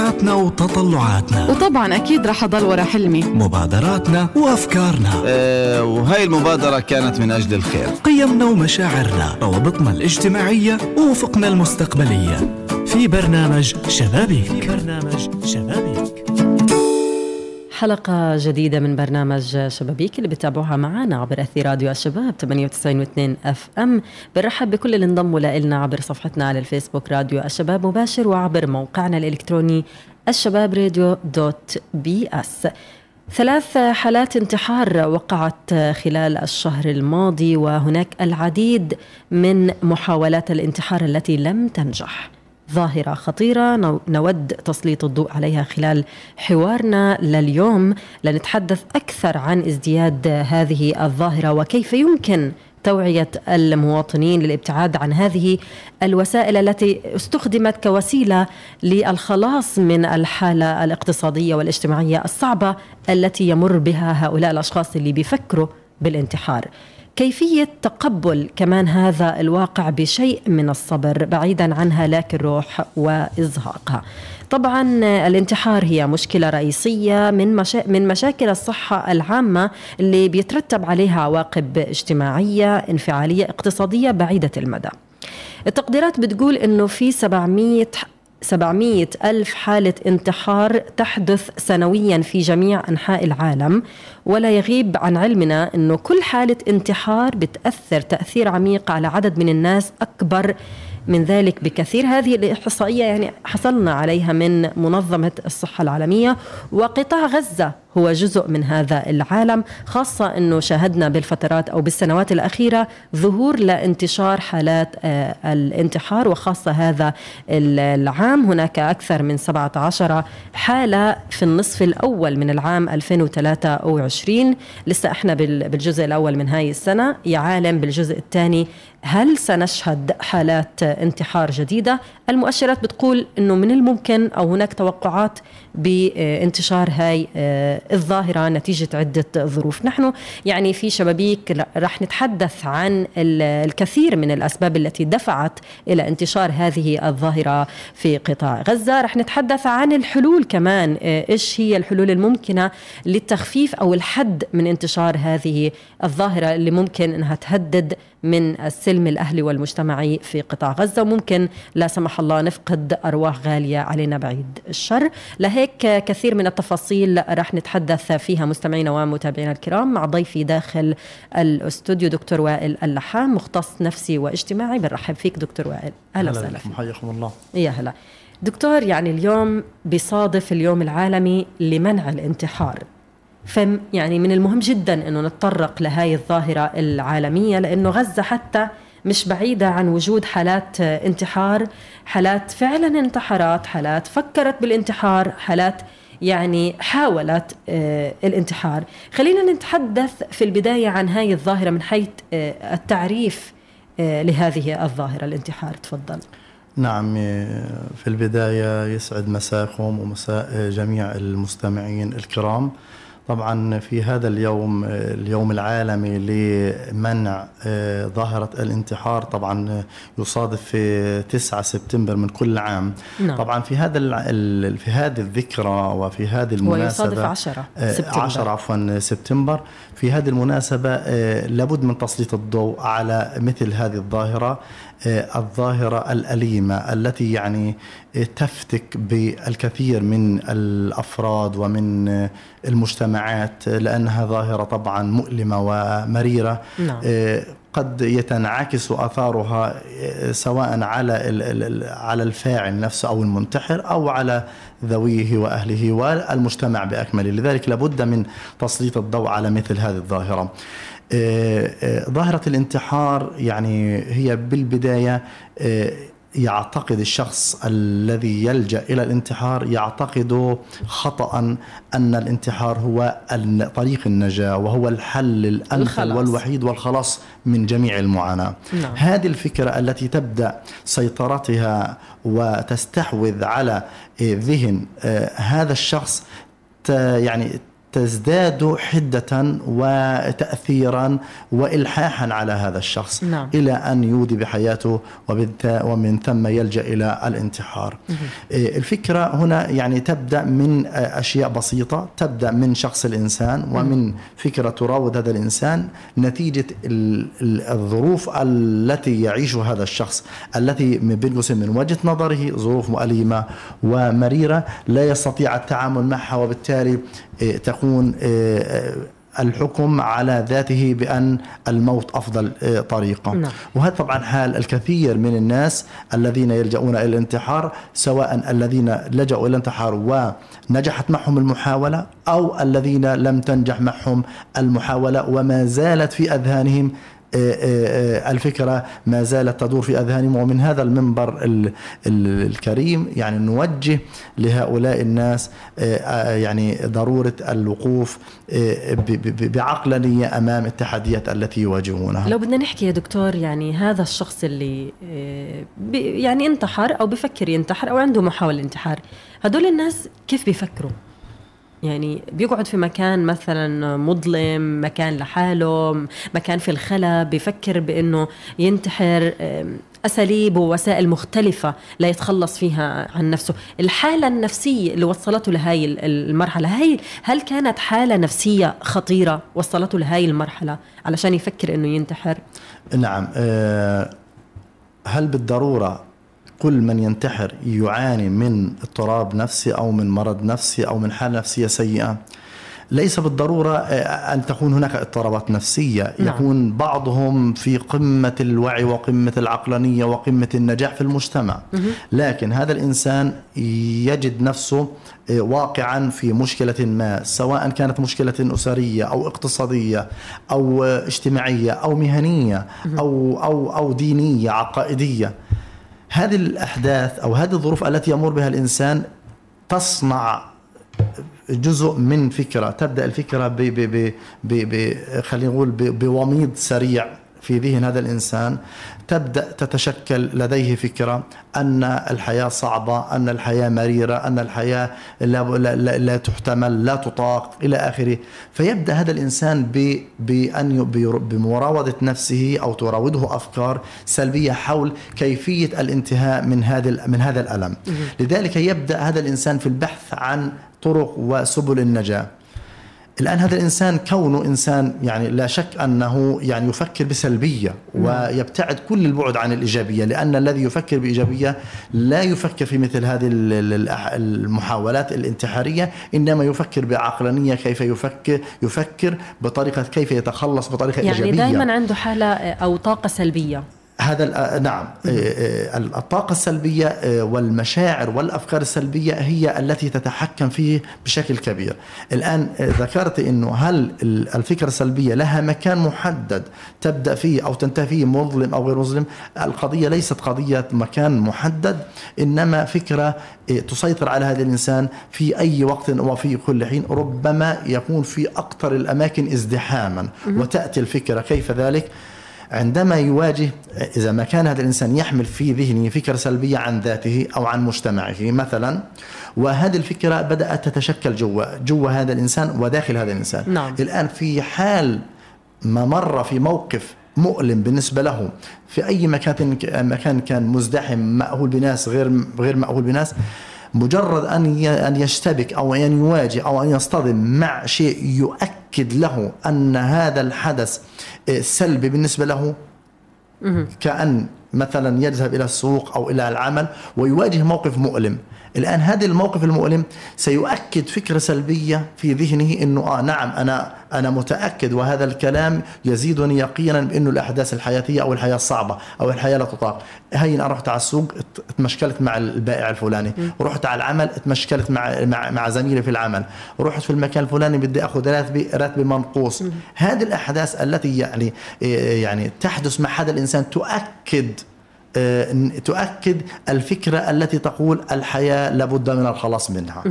طموحاتنا وتطلعاتنا. وطبعا أكيد رح أضل ورا حلمي. مبادراتنا وأفكارنا. أه وهاي المبادرة كانت من أجل الخير. قيمنا ومشاعرنا روابطنا الاجتماعية وأفقنا المستقبلية. في برنامج شبابيك. في برنامج شبابيك. حلقة جديدة من برنامج شبابيك اللي بتابعوها معنا عبر أثير راديو الشباب 98.2 أف أم. بنرحب بكل اللي انضموا لنا عبر صفحتنا على الفيسبوك راديو الشباب مباشر وعبر موقعنا الإلكتروني الشباب راديو dot ps ثلاث حالات انتحار وقعت خلال الشهر الماضي وهناك العديد من محاولات الانتحار التي لم تنجح. ظاهرة خطيرة. نود تسليط الضوء عليها خلال حوارنا لليوم. لنتحدث أكثر عن ازدياد هذه الظاهرة وكيف يمكن توعية المواطنين للابتعاد عن هذه الوسائل التي استخدمت كوسيلة للخلاص من الحالة الاقتصادية والاجتماعية الصعبة التي يمر بها هؤلاء الأشخاص اللي بيفكروا بالانتحار. كيفية تقبل كمان هذا الواقع بشيء من الصبر؟ بعيدا عن هلاك الروح وإزهاقها. طبعا الانتحار هي مشكلة رئيسية من, مشا... من مشاكل الصحة العامة اللي بيترتب عليها عواقب اجتماعية انفعالية اقتصادية بعيدة المدى. التقديرات بتقول إنه في 700 700 ألف حالة انتحار تحدث سنويا في جميع أنحاء العالم ولا يغيب عن علمنا أنه كل حالة انتحار بتأثر تأثير عميق على عدد من الناس أكبر من ذلك بكثير. هذه الإحصائية يعني حصلنا عليها من منظمة الصحة العالمية وقطاع غزة. هو جزء من هذا العالم خاصة أنه شاهدنا بالفترات أو بالسنوات الأخيرة ظهور لانتشار حالات آه، الانتحار وخاصة هذا العام. هناك أكثر من 17 حالة في النصف الأول من العام 2023 لسه إحنا بالجزء الأول من هاي السنة. يا عالم بالجزء الثاني هل سنشهد حالات انتحار جديدة؟ المؤشرات بتقول أنه من الممكن أو هناك توقعات بانتشار هاي آه، الظاهرة نتيجة عدة ظروف. نحن يعني في شبابيك رح نتحدث عن الكثير من الأسباب التي دفعت إلى انتشار هذه الظاهرة في قطاع غزة. رح نتحدث عن الحلول كمان آه، إيش هي الحلول الممكنة للتخفيف أو الحد من انتشار هذه الظاهرة اللي ممكن أنها تهدد من السلم الأهلي والمجتمعي في قطاع غزة. وممكن لا سمح الله نفقد أرواح غالية علينا بعيد الشر. لهيك كثير من التفاصيل رح نتحدث فيها مستمعينا ومتابعينا الكرام مع ضيفي داخل الاستوديو دكتور وائل اللحام مختص نفسي واجتماعي. بنرحب فيك دكتور وائل. أهلا وسهلا حياكم الله. يا هلا. دكتور يعني اليوم بصادف اليوم العالمي لمنع الانتحار. يعني من المهم جدا إنه نتطرق لهاي الظاهرة العالمية لإنه غزة حتى مش بعيدة عن وجود حالات انتحار حالات فعلا انتحرت حالات فكرت بالانتحار حالات يعني حاولت آه، الانتحار. خلينا نتحدث في البداية عن هاي الظاهرة من حيث آه، التعريف آه، لهذه الظاهرة الانتحار. تفضل. نعم في البداية يسعد مساكم ومساء جميع المستمعين الكرام. طبعا في هذا اليوم اليوم العالمي لمنع آه، ظاهرة الانتحار طبعا يصادف في 9 سبتمبر من كل عام. نعم. طبعا في هذا في هذه الذكرى وفي هذه المناسبة ويصادف 10 آه، سبتمبر. 10 عفوا سبتمبر. في هذه المناسبة آه، لابد من تسليط الضوء على مثل هذه الظاهرة. آه، الظاهرة الأليمة التي يعني آه، تفتك بالكثير من الأفراد ومن آه، المجتمعات لأنها ظاهرة طبعا مؤلمة ومريرة نعم. قد يتنعكس آثارها سواء على على الفاعل نفسه أو المنتحر أو على ذويه وأهله والمجتمع بأكمله، لذلك لابد من تسليط الضوء على مثل هذه الظاهرة. آه، آه، ظاهرة الانتحار يعني هي بالبداية آه، يعتقد الشخص الذي يلجأ إلى الانتحار يعتقد خطأ أن الانتحار هو طريق النجاة وهو الحل الأمثل. والوحيد والخلاص من جميع المعاناة. نعم. هذه الفكرة التي تبدأ سيطرتها وتستحوذ على ذهن هذا الشخص يعني تزداد حدة وتأثيرا وإلحاحا على هذا الشخص نعم. إلى أن يودي بحياته ومن ثم يلجأ إلى الانتحار. إيه، الفكرة هنا يعني تبدأ من آه، أشياء بسيطة تبدأ من شخص الإنسان ومن فكرة تراود هذا الإنسان نتيجة ال- ال- الظروف التي يعيشها هذا الشخص التي قوسين من وجهة نظره ظروف مؤلمة ومريرة لا يستطيع التعامل معها وبالتالي إيه، تكون إيه، آه، الحكم على ذاته بأن الموت أفضل إيه، طريقة نعم. وهذا طبعا حال الكثير من الناس الذين يلجؤون إلى الانتحار سواء الذين لجأوا إلى الانتحار ونجحت معهم المحاولة أو الذين لم تنجح معهم المحاولة وما زالت في أذهانهم آه، آه، آه، الفكرة ما زالت تدور في أذهانهم ومن هذا المنبر ال- ال- الكريم يعني نوجه لهؤلاء الناس يعني ضرورة الوقوف ب- ب- بعقلانية أمام التحديات التي يواجهونها. لو بدنا نحكي يا دكتور يعني هذا الشخص اللي يعني انتحر أو بفكر ينتحر أو عنده محاولة انتحار هدول الناس كيف بيفكروا؟ يعني بيقعد في مكان مثلا مظلم مكان لحاله مكان في الخلا بيفكر بإنه ينتحر أساليب ووسائل مختلفة لا يتخلص فيها عن نفسه. الحالة النفسية اللي وصلته لهي ال- المرحلة هي هل كانت حالة نفسية خطيرة وصلته لهي المرحلة علشان يفكر إنه ينتحر؟ نعم آه، هل بالضرورة كل من ينتحر يعاني من اضطراب نفسي أو من مرض نفسي أو من حالة نفسية سيئة. ليس بالضرورة آه، أن تكون هناك اضطرابات نفسية. نعم. يكون بعضهم في قمة الوعي وقمة العقلانية وقمة النجاح في المجتمع. لكن هذا الإنسان يجد نفسه آه، واقعا في مشكلة ما سواء كانت مشكلة أسرية أو اقتصادية أو اجتماعية أو مهنية أو أو أو دينية عقائدية. هذه الأحداث أو هذه الظروف التي يمر بها الإنسان تصنع جزء من فكرة تبدأ الفكرة ب ب ب خلينا نقول بوميض سريع. في ذهن هذا الإنسان تبدأ تتشكل لديه فكرة أن الحياة صعبة أن الحياة مريرة أن الحياة لا, لا, لا, لا تحتمل لا تطاق إلى آخره. فيبدأ هذا الإنسان ب بأن ي- بير- بمراودة نفسه أو تراوده أفكار سلبية حول كيفية الانتهاء من هذا من هذا الألم. لذلك يبدأ هذا الإنسان في البحث عن طرق وسبل النجاة. الآن هذا الإنسان كونه إنسان يعني لا شك أنه يعني يفكر بسلبية ويبتعد كل البعد عن الإيجابية لأن الذي يفكر بإيجابية لا يفكر في مثل هذه المحاولات الانتحارية إنما يفكر بعقلانية كيف يفكر يفكر بطريقة كيف يتخلص بطريقة يعني إيجابية. دائما عنده حالة آه، أو طاقة سلبية. هذا آه، نعم. آه، آه، الطاقة السلبية والمشاعر والأفكار السلبية هي التي تتحكم فيه بشكل كبير. الآن ذكرت أنه هل ال- الفكرة السلبية لها مكان محدد تبدأ فيه أو تنتهي فيه مظلم أو غير مظلم؟ القضية ليست قضية مكان محدد إنما فكرة تسيطر على هذا الإنسان في أي وقت وفي كل حين ربما يكون في أكثر الأماكن ازدحاما. وتأتي الفكرة كيف ذلك؟ عندما يواجه إذا ما كان هذا الإنسان يحمل في ذهنه فكرة سلبية عن ذاته أو عن مجتمعه مثلا وهذه الفكرة بدأت تتشكل جوا جوا هذا الإنسان وداخل هذا الإنسان نعم. الآن في حال ما مر في موقف مؤلم بالنسبة له في أي مكان مكان كان مزدحم مأهول بناس غير غير مأهول بناس مجرد أن أن يشتبك أو أن يواجه أو أن يصطدم مع شيء يؤكد له أن هذا الحدث آه، سلبي بالنسبة له. كأن مثلا يذهب إلى السوق أو إلى العمل ويواجه موقف مؤلم. الآن هذا الموقف المؤلم سيؤكد فكرة سلبية في ذهنه أنه آه نعم أنا أنا متأكد وهذا الكلام يزيدني يقينا بأنه الأحداث الحياتية أو الحياة الصعبة أو الحياة لا تطاق. هي أنا رحت على السوق ات- اتمشكلت مع البائع الفلاني. رحت على العمل اتمشكلت مع مع, مع زميلي في العمل. رحت في المكان الفلاني بدي أخذ راتبي راتبي منقوص. هذه الأحداث التي يعني إيه، يعني تحدث مع هذا الإنسان تؤكد تؤكد الفكرة التي تقول الحياة لابد من الخلاص منها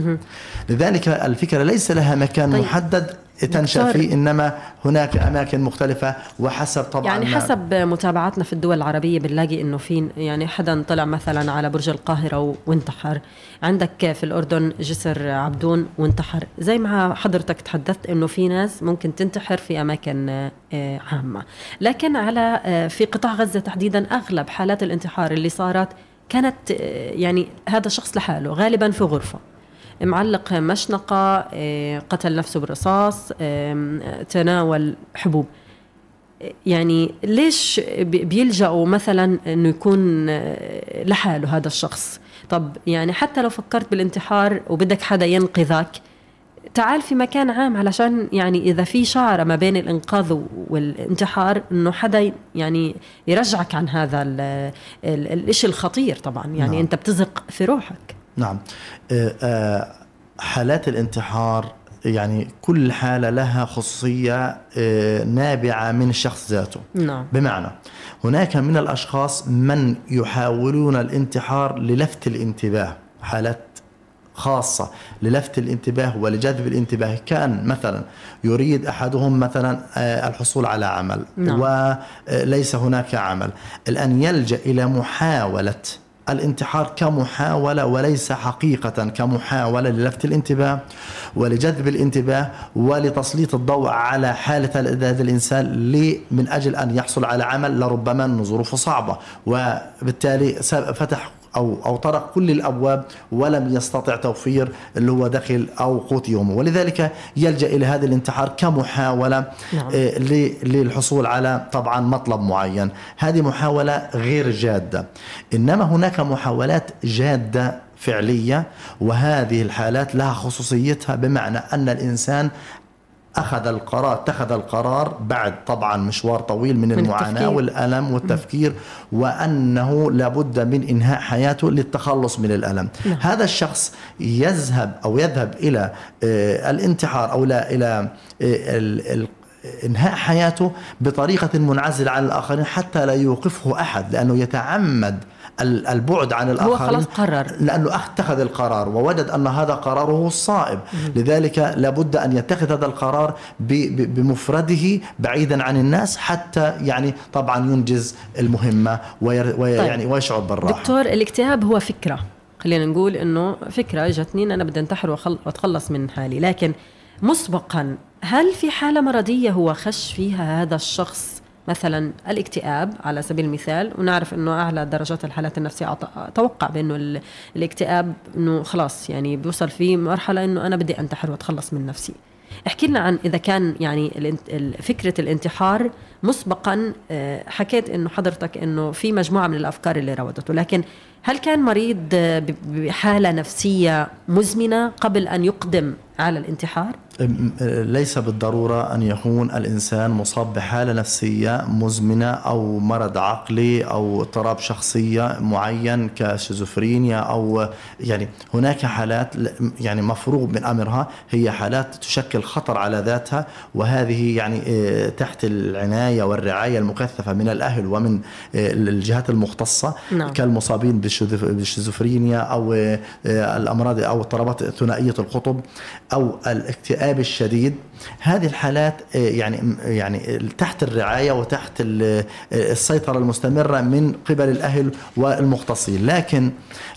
لذلك الفكرة ليس لها مكان طيب. محدد تنشا. فيه إنما هناك أماكن مختلفة وحسب طبعا يعني حسب متابعتنا في الدول العربية بنلاقي إنه في يعني حدا طلع مثلا على برج القاهرة و- وانتحر. عندك في الأردن جسر عبدون وانتحر. زي ما حضرتك تحدثت إنه في ناس ممكن تنتحر في أماكن آه، عامة. لكن على آه، في قطاع غزة تحديدا أغلب حالات الانتحار اللي صارت كانت آه، يعني هذا الشخص لحاله غالبا في غرفة. معلق مشنقة آه، قتل نفسه بالرصاص تناول حبوب يعني ليش بي- بيلجأوا مثلا إنه يكون آه، لحاله هذا الشخص طب يعني حتى لو فكرت بالانتحار وبدك حدا ينقذك تعال في مكان عام علشان يعني إذا في شعرة ما بين الإنقاذ والانتحار إنه حدا يعني يرجعك عن هذا ال- ال- الإشي الخطير طبعا يعني نعم. نعم. أنت بتزق في روحك نعم. آه، آه، حالات الانتحار يعني كل حالة لها خصوصية آه، نابعة من الشخص ذاته. نعم. بمعنى هناك من الأشخاص من يحاولون الانتحار للفت الانتباه حالات خاصة للفت الانتباه ولجذب الانتباه. كأن مثلا يريد أحدهم مثلا الحصول على عمل نعم. وليس هناك عمل. الآن يلجأ إلى محاولة الانتحار كمحاولة وليس حقيقة كمحاولة للفت الانتباه ولجذب الانتباه ولتسليط الضوء على حالة هذا الإنسان من أجل أن يحصل على عمل لربما ظروفه صعبة. وبالتالي فتح أو أو طرق كل الأبواب ولم يستطع توفير اللي هو دخل أو قوت يومه. ولذلك يلجأ إلى هذا الانتحار كمحاولة نعم. آه، للحصول على طبعا مطلب معين. هذه محاولة غير جادة. إنما هناك محاولات جادة فعلية وهذه الحالات لها خصوصيتها بمعنى أن الإنسان أخذ القرار اتخذ القرار بعد طبعا مشوار طويل من, من المعاناة التفكير. والألم والتفكير وأنه لابد من إنهاء حياته للتخلص من الألم نعم. هذا الشخص يذهب أو يذهب إلى آه، الانتحار أو لا إلى آه، إنهاء حياته بطريقة منعزلة عن الآخرين حتى لا يوقفه أحد لأنه يتعمد البعد عن الاخرين خلاص قرر. لأنه أتخذ القرار ووجد أن هذا قراره الصائب. لذلك لابد أن يتخذ هذا القرار بمفرده بعيدا عن الناس حتى يعني طبعا ينجز المهمة وير ويعني ويشعر بالراحة. دكتور الاكتئاب هو فكرة. خلينا نقول إنه فكرة اجتني أنا بدي انتحر وأتخلص من حالي. لكن مسبقا هل في حالة مرضية هو خش فيها هذا الشخص؟ مثلا الاكتئاب على سبيل المثال ونعرف إنه أعلى درجات الحالات النفسية أتوقع بإنه ال- الاكتئاب إنه خلاص يعني بيوصل فيه مرحلة إنه أنا بدي أنتحر وأتخلص من نفسي. احكي لنا عن إذا كان يعني فكرة الانتحار مسبقا آه، حكيت إنه حضرتك إنه في مجموعة من الأفكار اللي راودته لكن هل كان مريض ب- بحالة نفسية مزمنة قبل أن يقدم على الانتحار ليس بالضرورة أن يكون الإنسان مصاب بحالة نفسية مزمنة أو مرض عقلي أو اضطراب شخصية معين كشيزوفرينيا أو يعني هناك حالات يعني مفروغ من أمرها هي حالات تشكل خطر على ذاتها وهذه يعني آه، تحت العناية والرعاية المكثفة من الأهل ومن آه، الجهات المختصة نعم. كالمصابين بالشيزوف- بالشيزوفرينيا أو آه، الأمراض أو اضطرابات ثنائيه القطب أو الاكتئاب الشديد. هذه الحالات آه، يعني يعني تحت الرعاية وتحت ال- السيطرة المستمرة من قبل الأهل والمختصين. لكن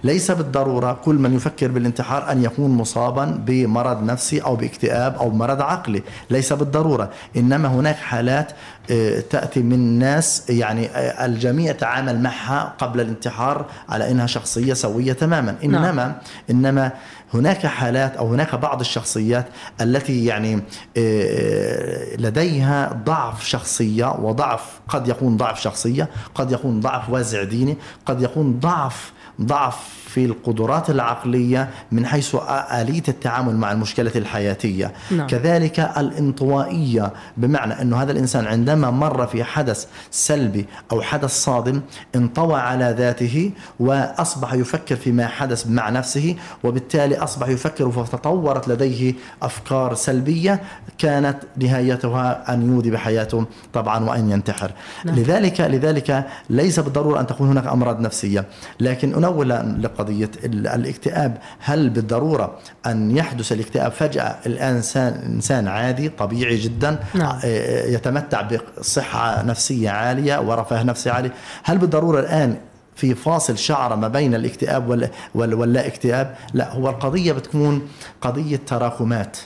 ليس بالضرورة كل من يفكر بالانتحار أن يكون مصابا بمرض نفسي أو باكتئاب أو مرض عقلي. ليس بالضرورة. إنما هناك حالات آه، تأتي من ناس يعني آه، الجميع تعامل معها قبل الانتحار على إنها شخصية سوية تماما. إنما إنما هناك حالات أو هناك بعض الشخصيات التي يعني آه، لديها ضعف شخصية وضعف قد يكون ضعف شخصية قد يكون ضعف وازع ديني قد يكون ضعف ضعف في القدرات العقلية من حيث آلية التعامل مع المشكلة الحياتية نعم. كذلك الانطوائية بمعنى انه هذا الإنسان عندما مر في حدث سلبي أو حدث صادم انطوى على ذاته وأصبح يفكر فيما حدث مع نفسه وبالتالي أصبح يفكر فتطورت لديه أفكار سلبية كانت نهايتها أن يودي بحياته طبعا وأن ينتحر نعم. لذلك لذلك ليس بالضرورة أن تكون هناك أمراض نفسية لكن انول لق- قضية الاكتئاب. هل بالضرورة أن يحدث الاكتئاب فجأة؟ الانسان إنسان عادي طبيعي جدا نعم. آه، يتمتع بصحة نفسية عالية ورفاه نفسي عالي. هل بالضرورة الآن في فاصل شعره ما بين الاكتئاب ولا واللا اكتئاب لا هو القضية بتكون قضية تراكمات.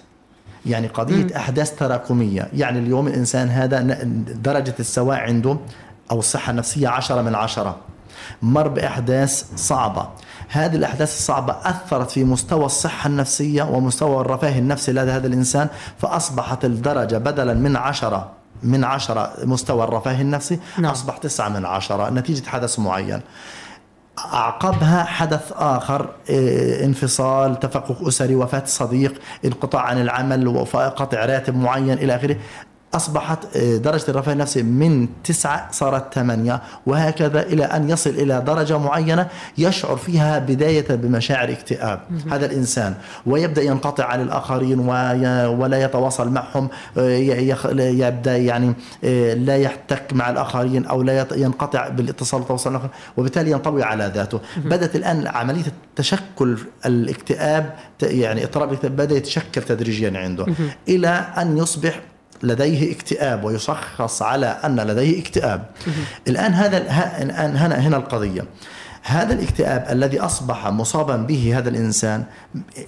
يعني قضية م. أحداث تراكمية. يعني اليوم الإنسان هذا درجة السواء عنده أو الصحة النفسية عشرة من عشرة. مر بأحداث صعبة. هذه الأحداث الصعبة أثرت في مستوى الصحة النفسية ومستوى الرفاه النفسي لدى هذا الإنسان فأصبحت الدرجة بدلا من عشرة من عشرة مستوى الرفاه النفسي نعم. أصبح تسعة من عشرة نتيجة حدث معين أعقبها حدث آخر إيه، انفصال تفكك أسري وفاة صديق انقطاع عن العمل وقطع راتب معين إلى آخره أصبحت آه، درجة الرفاه النفسي من تسعة صارت ثمانية وهكذا إلى أن يصل إلى درجة معينة يشعر فيها بداية بمشاعر اكتئاب. هذا الإنسان ويبدأ ينقطع عن الآخرين ولا يتواصل معهم آه، يبدأ يعني آه، لا يحتك مع الآخرين أو لا ينقطع بالاتصال والتواصل الآخر وبالتالي ينطوي على ذاته. بدأت الآن عملية تشكل الاكتئاب يعني اضطراب بدأ يتشكل تدريجيا عنده. إلى أن يصبح لديه اكتئاب ويشخص على أن لديه اكتئاب. الآن هذا الآن هنا هنا القضية. هذا الاكتئاب الذي أصبح مصابا به هذا الإنسان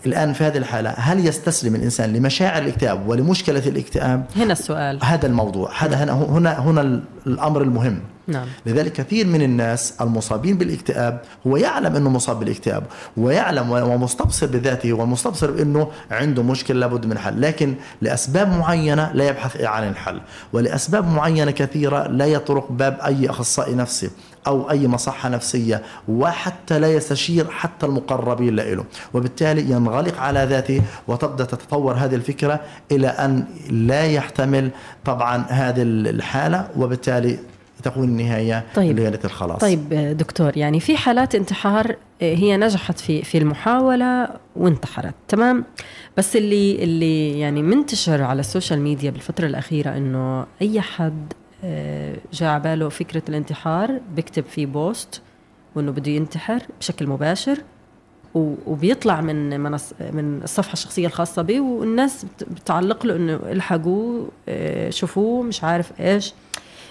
الآن في هذه الحالة هل يستسلم الإنسان لمشاعر الاكتئاب ولمشكلة الاكتئاب؟ هنا السؤال هذا الموضوع هذا هنا هنا هنا الأمر المهم نعم. لذلك كثير من الناس المصابين بالاكتئاب هو يعلم إنه مصاب بالاكتئاب ويعلم ومستبصر بذاته ومستبصر بإنه عنده مشكلة لابد من حل لكن لأسباب معينة لا يبحث عن الحل ولأسباب معينة كثيرة لا يطرق باب أي أخصائي نفسي أو أي مصحة نفسية وحتى لا يستشير حتى المقربين له وبالتالي ينغلق على ذاته وتبدأ تتطور هذه الفكرة إلى أن لا يحتمل طبعا هذه الحالة وبالتالي تكون النهاية طيب. ليلة الخلاص. طيب دكتور يعني في حالات انتحار هي نجحت في في المحاولة وانتحرت. تمام؟ بس اللي اللي يعني منتشر على ال social media بالفترة الأخيرة إنه أي حد آه، جاء على باله فكرة الانتحار بيكتب في post وإنه بده ينتحر بشكل مباشر وبيطلع من منص من الصفحة الشخصية الخاصة به والناس بتعلق له إنه الحقوه آه، شوفوه مش عارف إيش.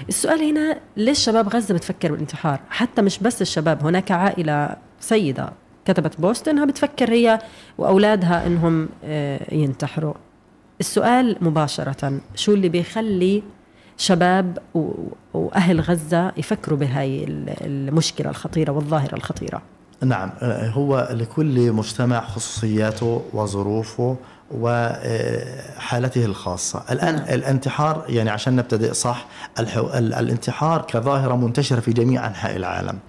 السؤال هنا ليش شباب غزة بتفكر بالانتحار؟ حتى مش بس الشباب هناك عائلة سيدة كتبت بوست إنها بتفكر هي وأولادها إنهم آه، ينتحروا. السؤال مباشرة شو اللي بيخلي شباب وأهل غزة يفكروا بهاي المشكلة الخطيرة والظاهرة الخطيرة. نعم آه، هو لكل مجتمع خصوصياته وظروفه وحالته الخاصة. الآن. الانتحار يعني عشان نبتدئ صح؟ الانتحار كظاهرة منتشرة في جميع أنحاء العالم.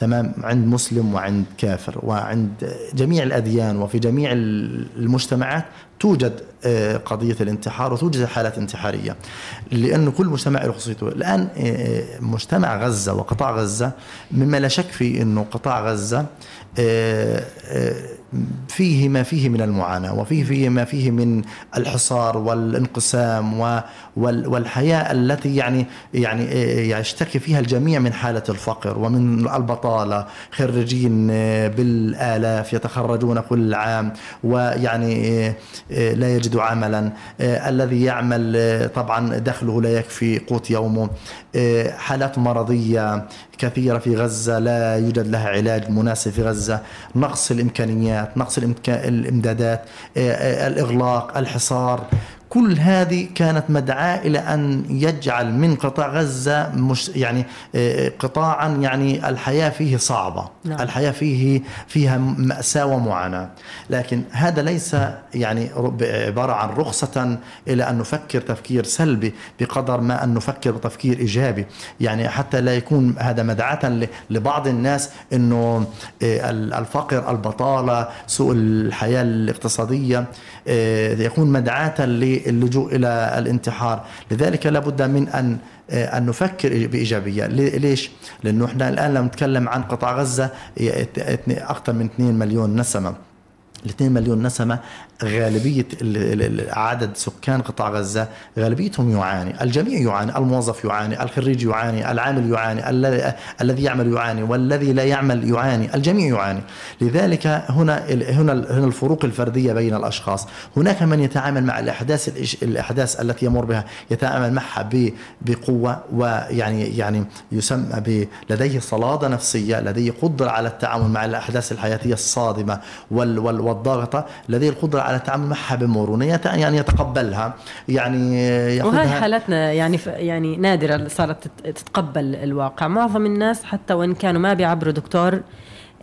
تمام؟ عند مسلم وعند كافر وعند جميع الأديان وفي جميع المجتمعات توجد آه، قضية الانتحار وتوجد حالات انتحارية لأنه كل مجتمع له خصوصيته الآن آه، مجتمع غزة وقطاع غزة مما لا شك في أنه قطاع غزة آه، فيه ما فيه من المعاناة وفيه فيه ما فيه من الحصار والانقسام والحياة التي يعني يعني يشتكي فيها الجميع من حالة الفقر ومن البطالة. خريجين بالآلاف يتخرجون كل عام ويعني لا يجد عملا. الذي يعمل طبعا دخله لا يكفي قوت يومه. حالات مرضية كثيرة في غزة لا يوجد لها علاج مناسب في غزة. نقص الإمكانيات. نقص الإمدادات الإغلاق الحصار. كل هذه كانت مدعاة إلى أن يجعل من قطاع غزة مش يعني آه، قطاعا يعني الحياة فيه صعبة. نعم. الحياة فيه فيها مأساة ومعاناة. لكن هذا ليس يعني عبارة عن رخصة إلى أن نفكر تفكير سلبي بقدر ما أن نفكر بتفكير إيجابي. يعني حتى لا يكون هذا مدعاة لبعض الناس أنه آه، الفقر البطالة سوء الحياة الاقتصادية. يكون مدعاة للجوء إلى الانتحار. لذلك لابد من أن آه، أن نفكر بإيجابية. ليش؟ لأنه إحنا الآن لما نتكلم عن قطاع غزة أكثر من 2 مليون نسمة. 2 مليون نسمة غالبية عدد سكان قطاع غزة غالبيتهم يعاني. الجميع يعاني الموظف يعاني الخريج يعاني العامل يعاني الذي يعمل يعاني والذي لا يعمل يعاني. الجميع يعاني. لذلك هنا هنا هنا الفروق الفردية بين الأشخاص. هناك من يتعامل مع الأحداث الأحداث التي يمر بها يتعامل معها بقوة ويعني يعني يسمى لديه صلادة نفسية لديه قدرة على التعامل مع الأحداث الحياتية الصادمة وال وال والضاغطة لديه القدرة على التعامل معها بمرونة يعني يتقبلها يعني وهي حالاتنا يعني يعني نادرة صارت تتقبل الواقع. معظم الناس حتى وإن كانوا ما بيعبروا دكتور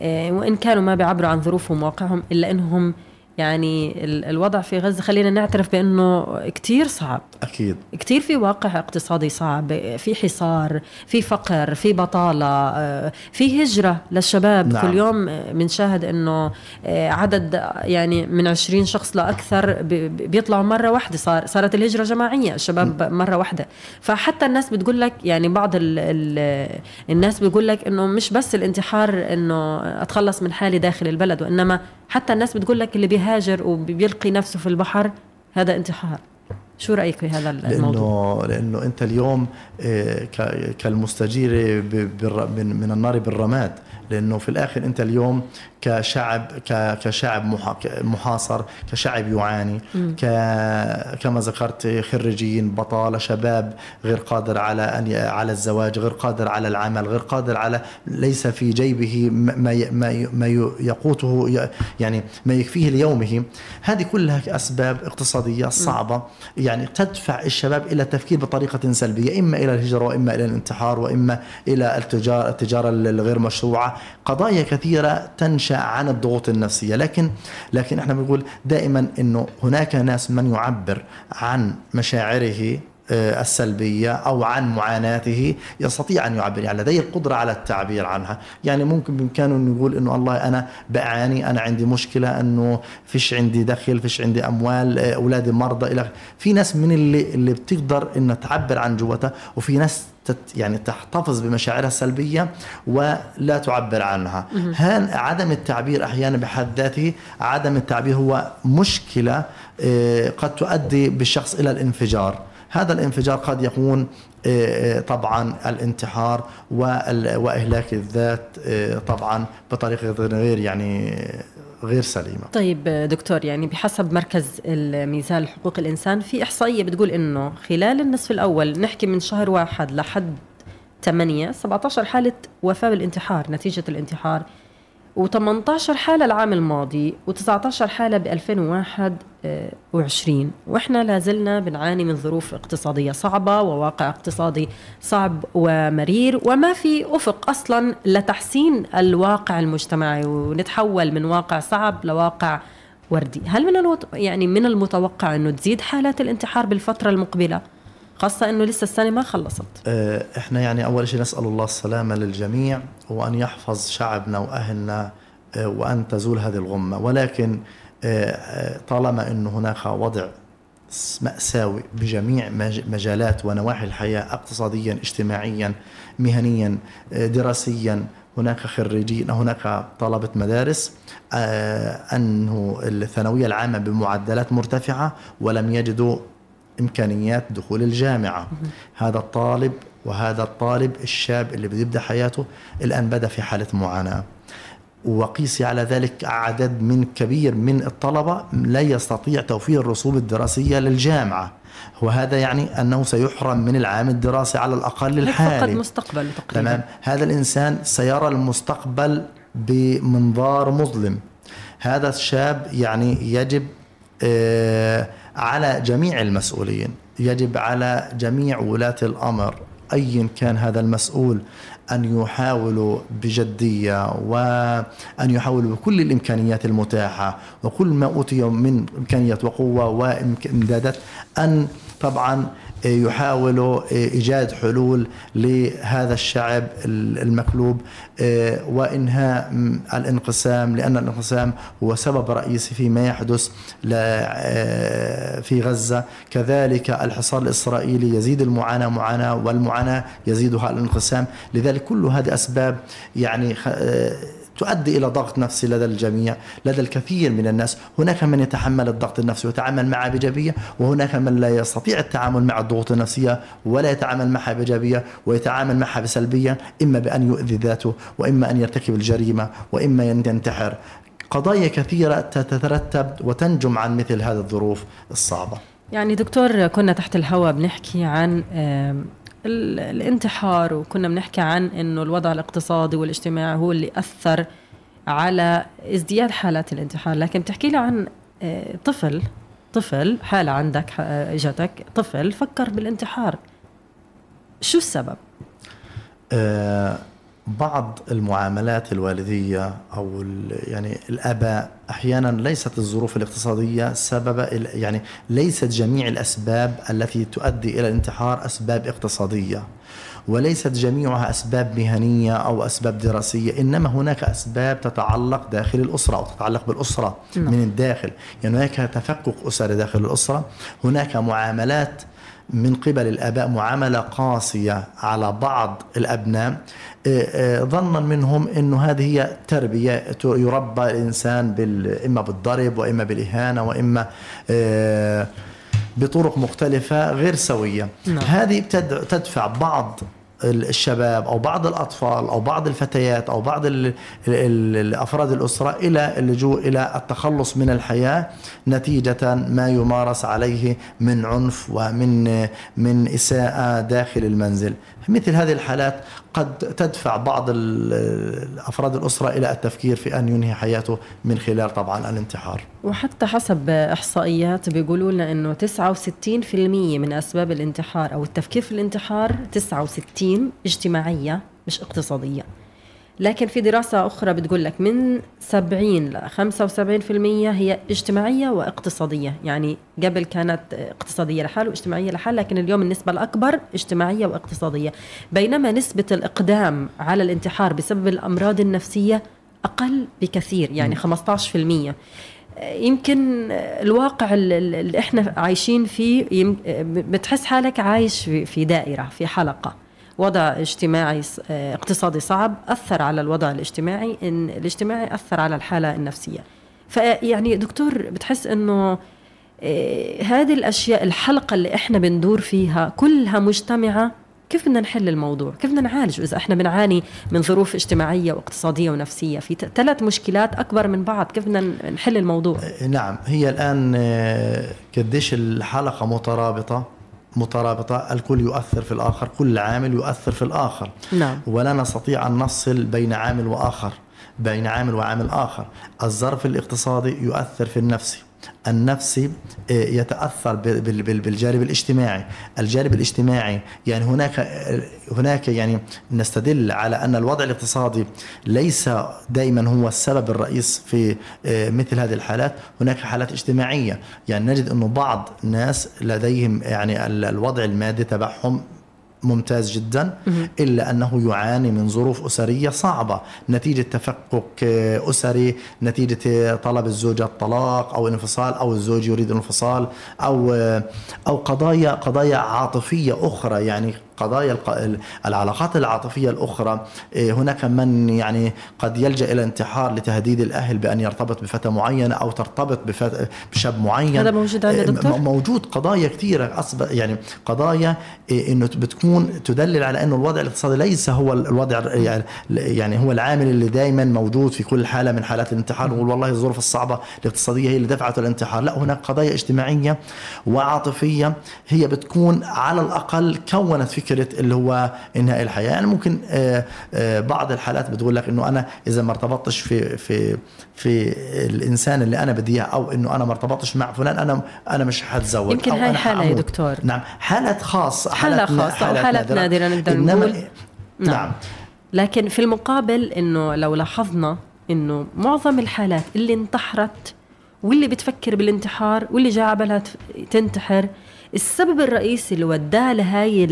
آه، وإن كانوا ما بيعبروا عن ظروفهم وواقعهم إلا إنهم يعني الوضع في غزة خلينا نعترف بأنه كتير صعب. أكيد. كتير في واقع اقتصادي صعب في حصار في فقر في بطالة آه، في هجرة للشباب. نعم. كل يوم بنشاهد أنه آه، عدد يعني من 20 شخص لأكثر بيطلعوا مرة واحدة. صار صارت الهجرة جماعية الشباب م. مرة واحدة. فحتى الناس بتقول لك يعني بعض ال ال الناس بيقول لك أنه مش بس الانتحار أنه أتخلص من حالي داخل البلد وإنما حتى الناس بتقول لك اللي بيهاجر وبيلقي نفسه في البحر هذا انتحار شو رأيك في هذا الموضوع؟ لأنه لأنه أنت اليوم آه، كالمستجير من النار بالرماد لأنه في الآخر أنت اليوم كشعب كشعب محاصر كشعب يعاني كما ذكرت خريجين بطالة شباب غير قادر على أن على الزواج غير قادر على العمل غير قادر على ليس في جيبه ما ما ما يقوته يعني ما يكفيه ليومه. هذه كلها أسباب اقتصادية صعبة يعني تدفع الشباب إلى التفكير بطريقة سلبية إما إلى الهجرة وإما إلى الانتحار وإما إلى التجاره التجارة الغير مشروعة. قضايا كثيرة تنشأ عن الضغوط النفسية. لكن لكن إحنا بنقول دائما إنه هناك ناس من يعبر عن مشاعره السلبية أو عن معاناته يستطيع أن يعبر يعني لديه القدرة على التعبير عنها. يعني ممكن بإمكانه يقول أنه الله أنا بعاني أنا عندي مشكلة أنه فيش عندي دخل فيش عندي أموال آه، أولادي مرضى إلى في ناس من اللي اللي بتقدر أنها تعبر عن جوتها وفي ناس يعني تحتفظ بمشاعرها السلبية ولا تعبر عنها. هان عدم التعبير أحيانا بحد ذاته عدم التعبير هو مشكلة آه، قد تؤدي بالشخص إلى الانفجار. هذا الانفجار قد يكون آه، آه، طبعا الانتحار وإهلاك الذات طبعا بطريقه غير يعني غير سليمة. طيب دكتور يعني بحسب مركز الميزان لحقوق الإنسان في إحصائية بتقول إنه خلال النصف الأول نحكي من شهر واحد لحد 8 17 حالة وفاة بالانتحار نتيجة الانتحار و18 حالة العام الماضي و19 حالة ب 2021 وإحنا لازلنا بنعاني من ظروف اقتصادية صعبة وواقع اقتصادي صعب ومرير. وما في أفق أصلا لتحسين الواقع المجتمعي ونتحول من واقع صعب لواقع وردي، هل من الوط... يعني من المتوقع أنه تزيد حالات الانتحار بالفترة المقبلة؟ خاصة إنه لسه السنة ما خلصت. آه، إحنا يعني أول شيء نسأل الله السلامة للجميع وأن يحفظ شعبنا وأهلنا آه، وأن تزول هذه الغمة، ولكن آه، طالما إنه هناك وضع مأساوي بجميع مجالات ونواحي الحياة اقتصاديا اجتماعيا مهنيا دراسيا هناك خريجين هناك طلبة مدارس أنه الثانوية العامة بمعدلات مرتفعة ولم يجدوا إمكانيات دخول الجامعة. هذا الطالب وهذا الطالب الشاب اللي بيبدأ حياته الآن بدأ في حالة معاناة. وقيسي على ذلك عدد من كبير من الطلبة لا يستطيع توفير الرسوم الدراسية للجامعة. وهذا يعني أنه سيحرم من العام الدراسي على الأقل الحالي. فقد مستقبل تقريبا. تمام. هذا الإنسان سيرى المستقبل بمنظار مظلم. هذا الشاب يعني يجب آه على جميع المسؤولين. يجب على جميع ولاة الأمر أيا كان هذا المسؤول أن يحاولوا بجدية وأن يحاولوا بكل الإمكانيات المتاحة وكل ما أوتي من إمكانيات وقوة وإمدادات أن طبعا يحاولوا إيجاد حلول لهذا الشعب المكلوب آه، وإنهاء الانقسام لأن الانقسام هو سبب رئيسي فيما يحدث آه، في غزة. كذلك الحصار الإسرائيلي يزيد المعاناة معاناة والمعاناة يزيدها الانقسام. لذلك كل هذه أسباب يعني آه، تؤدي إلى ضغط نفسي لدى الجميع لدى الكثير من الناس. هناك من يتحمل الضغط النفسي ويتعامل معه بايجابيه وهناك من لا يستطيع التعامل مع الضغوط النفسية ولا يتعامل معها بايجابيه ويتعامل معها بسلبية إما بأن يؤذي ذاته وإما أن يرتكب الجريمة وإما ان ينتحر. قضايا كثيرة تترتب وتنجم عن مثل هذه الظروف الصعبة. يعني دكتور كنا تحت الهواء بنحكي عن الانتحار وكنا بنحكي عن إنه الوضع الاقتصادي والاجتماعي هو اللي أثر على ازدياد حالات الانتحار لكن بتحكي لي عن آه، طفل طفل حالة عندك آه، اجتك طفل فكر بالانتحار شو السبب؟ أه بعض المعاملات الوالدية أو يعني الآباء أحيانا ليست الظروف الاقتصادية سبب يعني ليست جميع الأسباب التي تؤدي إلى الانتحار أسباب اقتصادية. وليست جميعها أسباب مهنية أو أسباب دراسية إنما هناك أسباب تتعلق داخل الأسرة أو تتعلق بالأسرة نعم. من الداخل يعني هناك تفكك أسري داخل الأسرة هناك معاملات من قبل الآباء معاملة قاسية على بعض الأبناء آه، آه، ظنا منهم أنه هذه هي تربية يربى الإنسان إما بالضرب وإما بالإهانة وإما آه، بطرق مختلفة غير سوية نعم. هذه تدفع بعض الشباب أو بعض الأطفال أو بعض الفتيات أو بعض افراد الأسرة إلى اللجوء إلى التخلص من الحياة نتيجة ما يمارس عليه من عنف ومن من إساءة داخل المنزل مثل هذه الحالات قد تدفع بعض افراد الأسرة إلى التفكير في أن ينهي حياته من خلال طبعا الانتحار. وحتى حسب إحصائيات بيقولوا لنا انه 69% من أسباب الانتحار أو التفكير في الانتحار 69 اجتماعية مش اقتصادية. لكن في دراسة أخرى بتقول لك من 70 ل 75% هي اجتماعية واقتصادية. يعني قبل كانت اقتصادية لحال واجتماعية لحال لكن اليوم النسبة الأكبر اجتماعية واقتصادية. بينما نسبة الإقدام على الانتحار بسبب الأمراض النفسية أقل بكثير يعني 15% يمكن الواقع اللي إحنا عايشين فيه بتحس حالك عايش في دائرة في حلقة. وضع اجتماعي آه، اقتصادي صعب أثر على الوضع الاجتماعي إن الاجتماعي أثر على الحالة النفسية فيعني دكتور بتحس إنه آه، هذه الأشياء الحلقة اللي إحنا بندور فيها كلها مجتمعة كيف بدنا نحل الموضوع؟ كيف بدنا نعالج إذا إحنا بنعاني من ظروف اجتماعية واقتصادية ونفسية في ثلاث مشكلات أكبر من بعض كيف بدنا نحل الموضوع؟ نعم هي الآن آه، قديش الحلقة مترابطة مترابطة الكل يؤثر في الآخر كل عامل يؤثر في الآخر. نعم. ولا نستطيع أن نفصل بين عامل وآخر بين عامل وعامل آخر. الظرف الاقتصادي يؤثر في النفسي. النفسي آه، يتأثر بالجانب الاجتماعي، الجانب الاجتماعي يعني هناك هناك يعني نستدل على أن الوضع الاقتصادي ليس دائما هو السبب الرئيس في آه، مثل هذه الحالات، هناك حالات اجتماعية، يعني نجد انه بعض الناس لديهم يعني الوضع المادي تبعهم ممتاز جدا إلا أنه يعاني من ظروف أسرية صعبة. نتيجة تفكك أسري نتيجة طلب الزوجة الطلاق أو الانفصال أو الزوج يريد الانفصال أو أو قضايا قضايا عاطفية أخرى. يعني قضايا العلاقات العاطفية الأخرى إيه، هناك من يعني قد يلجأ إلى الانتحار لتهديد الأهل بأن يرتبط بفتاه معينه أو ترتبط بشاب معين. هذا موجود عند إيه، دكتور موجود قضايا كثيرة. اصبح يعني قضايا إيه، إنه بتكون تدلل على إنه الوضع الاقتصادي ليس هو الوضع يعني هو العامل اللي دائما موجود في كل حالة من حالات الانتحار. نقول والله الظروف الصعبة الاقتصادية هي اللي دفعته الانتحار. لا هناك قضايا اجتماعية وعاطفية هي بتكون على الأقل كونت فكره فكرة اللي هو إنهاء الحياة. يعني ممكن آه، آه، بعض الحالات بتقول لك إنه أنا إذا ما ارتبطتش في في في الإنسان اللي أنا بدي إياه أو إنه أنا ما ارتبطتش مع فلان أنا أنا مش حتزوج يمكن أو هاي حالة يا دكتور. نعم. حالات خاصه حالات خاصة حالات أو حالات نادره, نادرة نقدر نقول. نعم. نعم. لكن في المقابل إنه لو لاحظنا إنه معظم الحالات اللي انتحرت واللي بتفكر بالانتحار واللي جاء بالها تنتحر السبب الرئيسي اللي وداها لهاي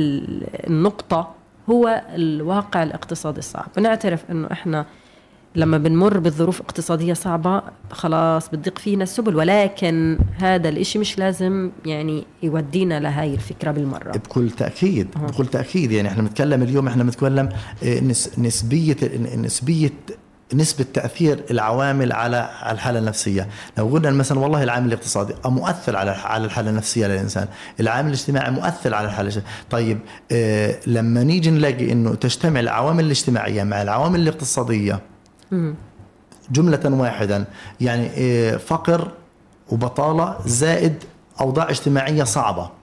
النقطة هو الواقع الاقتصادي الصعب. ونعترف إنه إحنا لما بنمر بظروف اقتصادية صعبة خلاص بتضيق فينا السبل ولكن هذا الإشي مش لازم يعني يودينا لهاي الفكرة بالمرة. بكل تأكيد أه. بكل تأكيد. يعني إحنا بنتكلم اليوم إحنا بنتكلم آه، نسبية نسبية نسبة تأثير العوامل على الحالة النفسية. لو قلنا مثلا والله العامل الاقتصادي مؤثر على على الحالة النفسية للإنسان العامل الاجتماعي مؤثر على الحالة النفسية. طيب آه لما نيجي نلاقي أنه تجتمع العوامل الاجتماعية مع العوامل الاقتصادية جملة واحدا يعني آه فقر وبطالة زائد أوضاع اجتماعية صعبة.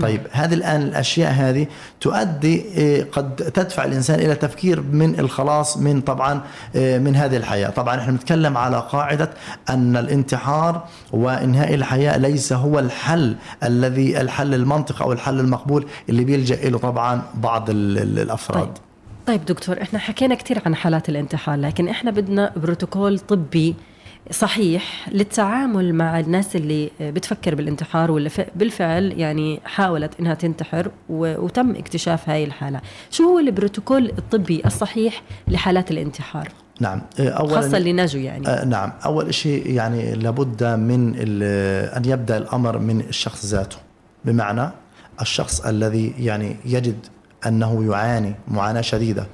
طيب هذه الآن الأشياء هذه تؤدي إيه، قد تدفع الإنسان إلى تفكير من الخلاص من طبعا إيه، من هذه الحياة. طبعا إحنا بنتكلم على قاعدة أن الانتحار وإنهاء الحياة ليس هو الحل الذي الحل المنطقي أو الحل المقبول اللي بيلجأ له طبعا بعض الأفراد. طيب. طيب دكتور إحنا حكينا كثير عن حالات الانتحار لكن إحنا بدنا بروتوكول طبي صحيح للتعامل مع الناس اللي بتفكر بالانتحار واللي بالفعل يعني حاولت إنها تنتحر وتم اكتشاف هاي الحالة. شو هو البروتوكول الطبي الصحيح لحالات الانتحار؟ نعم أولا خاصة اللي نجوا يعني. آه نعم أول شيء يعني لابد من أن يبدأ الأمر من الشخص ذاته. بمعنى الشخص الذي يعني يجد أنه يعاني معاناة شديدة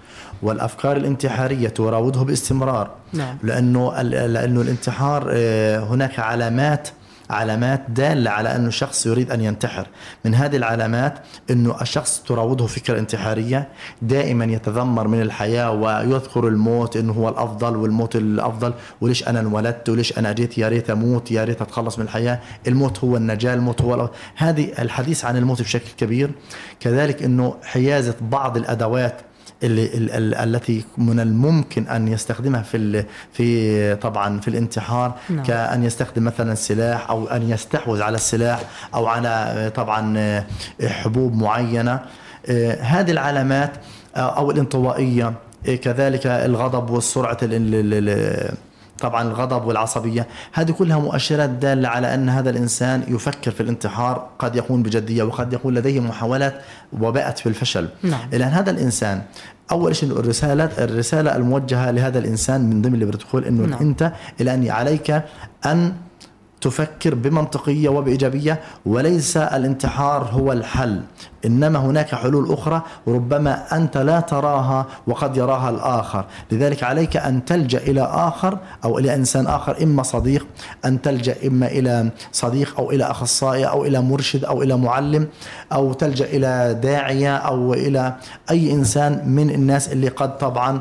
والأفكار الانتحارية تراوده باستمرار. نعم. لأنه لأنه الانتحار آه، هناك علامات علامات دالة على أنه الشخص يريد أن ينتحر. من هذه العلامات أنه الشخص تراوده فكرة انتحارية دائما يتذمر من الحياة ويذكر الموت أنه هو الأفضل والموت الأفضل. وليش أنا انولدت؟ وليش أنا جيت؟ يا ريت أموت يا ريت أتخلص من الحياة. الموت هو النجاة الموت هو الأفضل. هذه الحديث عن الموت بشكل كبير. كذلك أنه حيازة بعض الأدوات اللي التي من الممكن أن يستخدمها في في طبعا في الانتحار نعم. كأن يستخدم مثلا السلاح أو أن يستحوذ على السلاح أو على طبعا حبوب معينة آه، هذه العلامات آه، أو الانطوائية آه، كذلك الغضب والسرعة طبعا الغضب والعصبية هذه كلها مؤشرات دالة على أن هذا الإنسان يفكر في الانتحار قد يكون بجدية وقد يكون لديه محاولات وباءت في الفشل نعم. الان هذا الإنسان أول شيء الرسالة الرسالة الموجهة لهذا الإنسان من ضمن البروتوكول إنه نعم. أنت الان عليك أن تفكر بمنطقية وبإيجابية وليس الانتحار هو الحل. إنما هناك حلول أخرى ربما أنت لا تراها وقد يراها الآخر. لذلك عليك أن تلجأ إلى آخر أو إلى إنسان آخر إما صديق أن تلجأ إما إلى صديق أو إلى أخصائي أو إلى مرشد أو إلى معلم أو تلجأ إلى داعية أو إلى أي إنسان من الناس اللي قد طبعا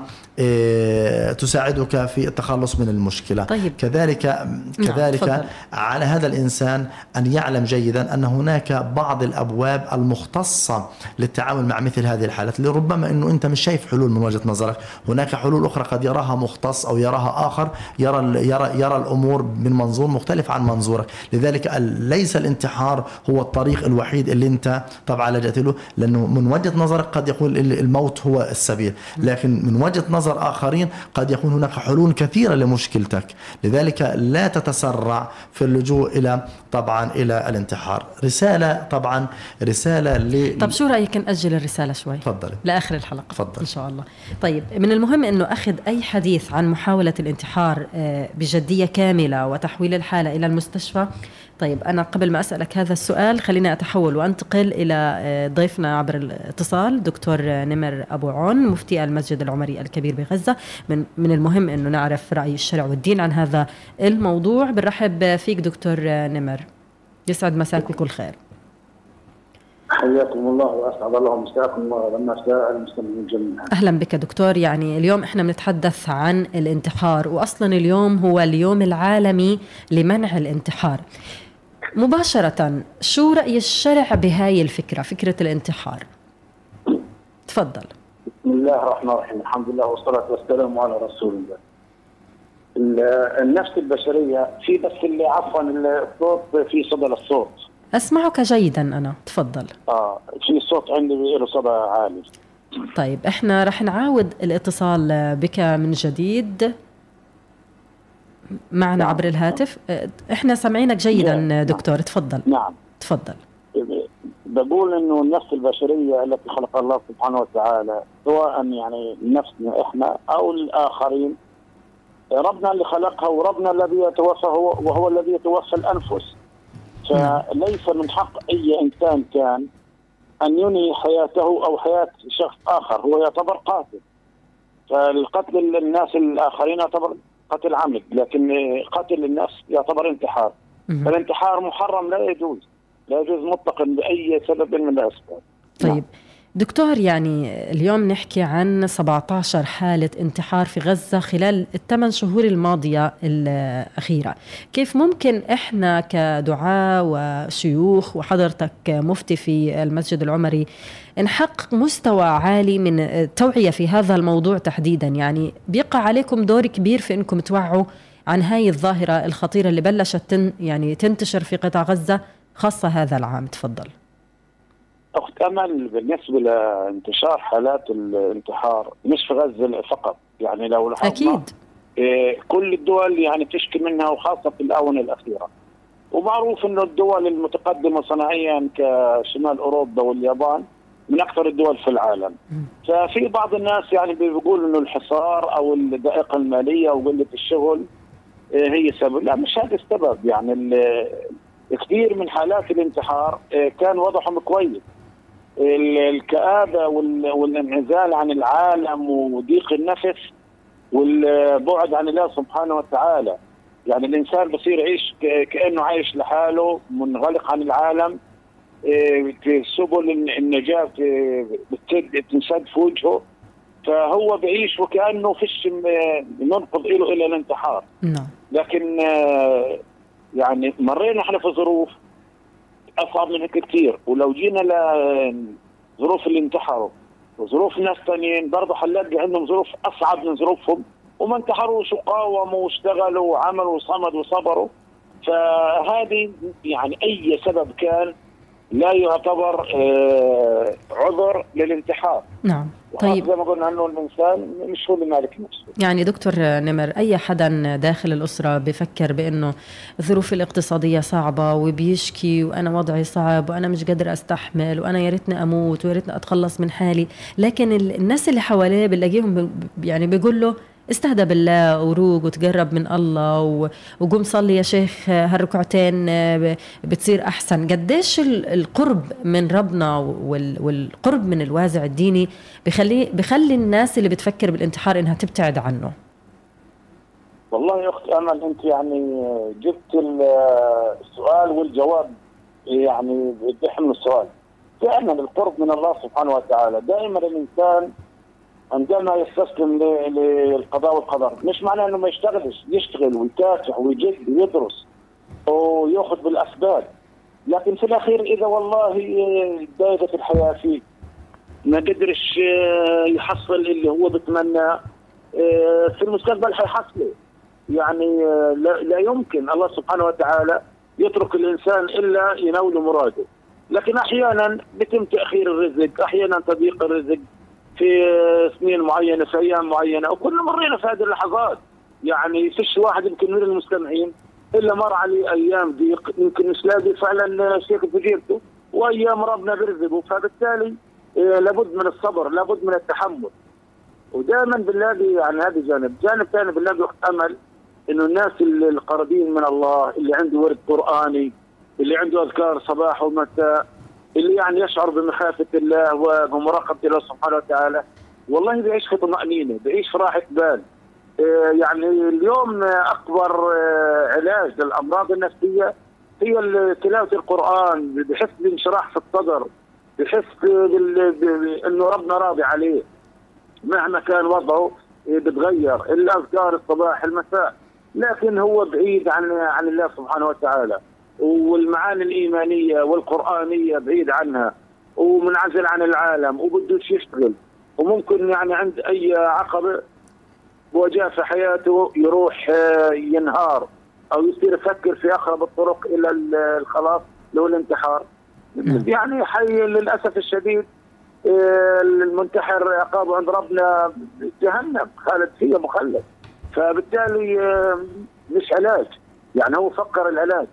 تساعدك في التخلص من المشكلة. طيب. كذلك نعم، كذلك نعم. على هذا الإنسان أن يعلم جيدا أن هناك بعض الأبواب المختصة للتعامل مع مثل هذه الحالات. اللي ربما إنه أنت مش شايف حلول من وجهة نظرك. هناك حلول أخرى قد يراها مختص أو يراها آخر. يرى يرى يرى الأمور من منظور مختلف عن منظورك. لذلك ليس الانتحار هو الطريق الوحيد اللي أنت طبعا لجأت له لأنه من وجهة نظرك قد يكون الموت هو السبيل. لكن من وجهة نظر نظر آخرين قد يكون هناك حلول كثيرة لمشكلتك. لذلك لا تتسرع في اللجوء إلى طبعا إلى الانتحار. رسالة طبعا رسالة ل طب شو رأيك نأجل الرسالة شوي؟ تفضلي. لآخر الحلقة تفضل إن شاء الله. طيب من المهم أنه أخذ أي حديث عن محاولة الانتحار آه، بجدية كاملة وتحويل الحالة إلى المستشفى طيب أنا قبل ما أسألك هذا السؤال خليني أتحول وأنتقل إلى آه، ضيفنا عبر الاتصال دكتور نمر أبو عون مفتي المسجد العمري الكبير بغزة. من, من المهم أنه نعرف رأي الشرع والدين عن هذا الموضوع. بنرحب فيك دكتور نمر. يسعد مساك بكل خير. حياكم الله وأسعد الله مساكم ومساء المسلمين جميعا. أهلا بك دكتور. يعني اليوم إحنا بنتحدث عن الانتحار واصلا اليوم هو اليوم العالمي لمنع الانتحار. مباشرة شو رأي الشرع بهاي الفكرة فكرة الانتحار؟ تفضل. بسم الله الرحمن الرحيم. الحمد لله والصلاة والسلام على رسول الله. النفس البشرية في بس اللي عفوا الصوت في صدى الصوت. أسمعك جيدا أنا. تفضل. آه في صوت عندي له صدى عالي. طيب إحنا رح نعاود الاتصال بك من جديد. معنا نعم. عبر الهاتف إحنا سامعينك جيدا نعم. دكتور تفضل نعم تفضل بقول إنه النفس البشرية التي خلق الله سبحانه وتعالى سواء يعني نفسنا إحنا أو الآخرين ربنا اللي خلقها وربنا الذي يتوفى هو وهو الذي يتوفى الأنفس نعم. فليس من حق أي إنسان كان أن ينهي حياته أو حياة شخص آخر هو يعتبر قاتل فالقتل الناس الآخرين يعتبر قتل عمد لكن قتل الناس يعتبر انتحار. فالانتحار محرم لا يجوز لا يجوز مطلقا باي سبب من الأسباب. طيب. دكتور يعني اليوم نحكي عن 17 حالة انتحار في غزة خلال الثمان شهور الماضية الأخيرة. كيف ممكن إحنا كدعاة وشيوخ وحضرتك مفتي في المسجد العمري نحقق مستوى عالي من التوعية في هذا الموضوع تحديدا؟ يعني بيقع عليكم دور كبير في أنكم توعوا عن هاي الظاهرة الخطيرة اللي بلشت تن يعني تنتشر في قطاع غزة خاصة هذا العام. تفضل. اخت امل بالنسبة لانتشار حالات الانتحار مش في غزة فقط يعني لو لاحظنا أكيد. إيه، كل الدول يعني تشكي منها وخاصة في الآونة الأخيرة. ومعروف إنه الدول المتقدمة صناعيا كشمال أوروبا واليابان من أكثر الدول في العالم. ففي بعض الناس يعني بيقول إنه الحصار أو الضائقه المالية أو قلة الشغل إيه، هي سبب. لا مش هذا السبب. يعني كثير من حالات الانتحار إيه، كان وضعهم كويس. الكآبة وال- والانعزال عن العالم وضيق النفس والبعد عن الله سبحانه وتعالى. يعني الإنسان بصير يعيش كأنه عايش لحاله منغلق عن العالم إيه، في سبل الن- النجاة إيه، بتسد تنسد في وجهه. فهو بعيش وكأنه فيش منقذ له إلى الانتحار. نعم. لكن آه، يعني مرينا إحنا في ظروف أصعب من هيك كثير ولو جينا لظروف اللي انتحروا وظروف ناس ثانيين برضه حنلاقي عندهم ظروف أصعب من ظروفهم. وما انتحروش وقاوموا واشتغلوا وعملوا وصمدوا وصبروا. فهذه يعني أي سبب كان لا يعتبر آه، عذر للانتحار. نعم طيب. زي ما قلنا إنه الإنسان مش هو اللي مالك نفسه. يعني دكتور نمر أي حدا داخل الأسرة بفكر بأنه الظروف الاقتصادية صعبة وبيشكي وأنا وضعي صعب وأنا مش قادر أستحمل وأنا يا ريتني أموت ويا ريتني أتخلص من حالي لكن ال- الناس اللي حواليه بنلاقيهم يعني بيقول له استهدى بالله وروق وتقرب من الله وقوم صلي يا شيخ هالركعتين ب- بتصير أحسن. قديش ال- القرب من ربنا وال- والقرب من الوازع الديني بخلي بخلي الناس اللي بتفكر بالانتحار إنها تبتعد عنه؟ والله يا اخت امل أنت يعني جبت ال- السؤال والجواب يعني بيحمل السؤال. فعلا القرب من الله سبحانه وتعالى. دائما الإنسان عندما يستسلم للقضاء والقدر مش معناه إنه ما يشتغلش. يشتغل ويكافح ويجد ويدرس ويأخذ بالأسباب. لكن في الأخير إذا والله ضايقت الحياة فيه ما قدرش آه، يحصل اللي هو بتمناه آه، في المستقبل حيحصله يعني آه، لا, لا يمكن. الله سبحانه وتعالى يترك الإنسان إلا ينول مراده. لكن أحيانا بيتم تأخير الرزق أحيانا تضييق الرزق. في آه، سنين معينه في أيام معينة. وكلنا مرينا في هذه اللحظات. يعني فيش واحد يمكن من المستمعين إلا مر عليه أيام ضيق. يمكن مش لاقي فعلا شيء في جيبته وأيام ربنا بيرزقه. فبالتالي آه، لابد من الصبر لابد من التحمل. ودائما بنلاقي يعني هذا جانب، جانب ثاني بنلاقي وقت أمل إنه الناس القريبين من الله اللي عنده ورد قرآني اللي عنده أذكار صباح ومساء اللي يعني يشعر بمخافة الله وبمراقبة الله سبحانه وتعالى والله بيعيش في طمانينه بيعيش في راحة بال. آه، يعني اليوم آه، أكبر آه، علاج للأمراض النفسية هي تلاوة القرآن بحس بانشراح في الصدر بحس انه ربنا راضي عليه. مهما كان وضعه إيه، بتغير. الاذكار الصباح المساء لكن هو بعيد عن عن الله سبحانه وتعالى. والمعاني الإيمانية والقرآنية بعيد عنها ومنعزل عن العالم وبدوش يشتغل. وممكن يعني عند أي عقبة واجهه في حياته يروح آه، ينهار أو يصير يفكر في أقرب الطرق إلى ال- الخلاص اللي هو الانتحار. نعم. يعني حي للأسف الشديد آه، المنتحر عقابه عند ربنا جهنم خالد فيها مخلد. فبالتالي آه، مش علاج. يعني هو فكر العلاج.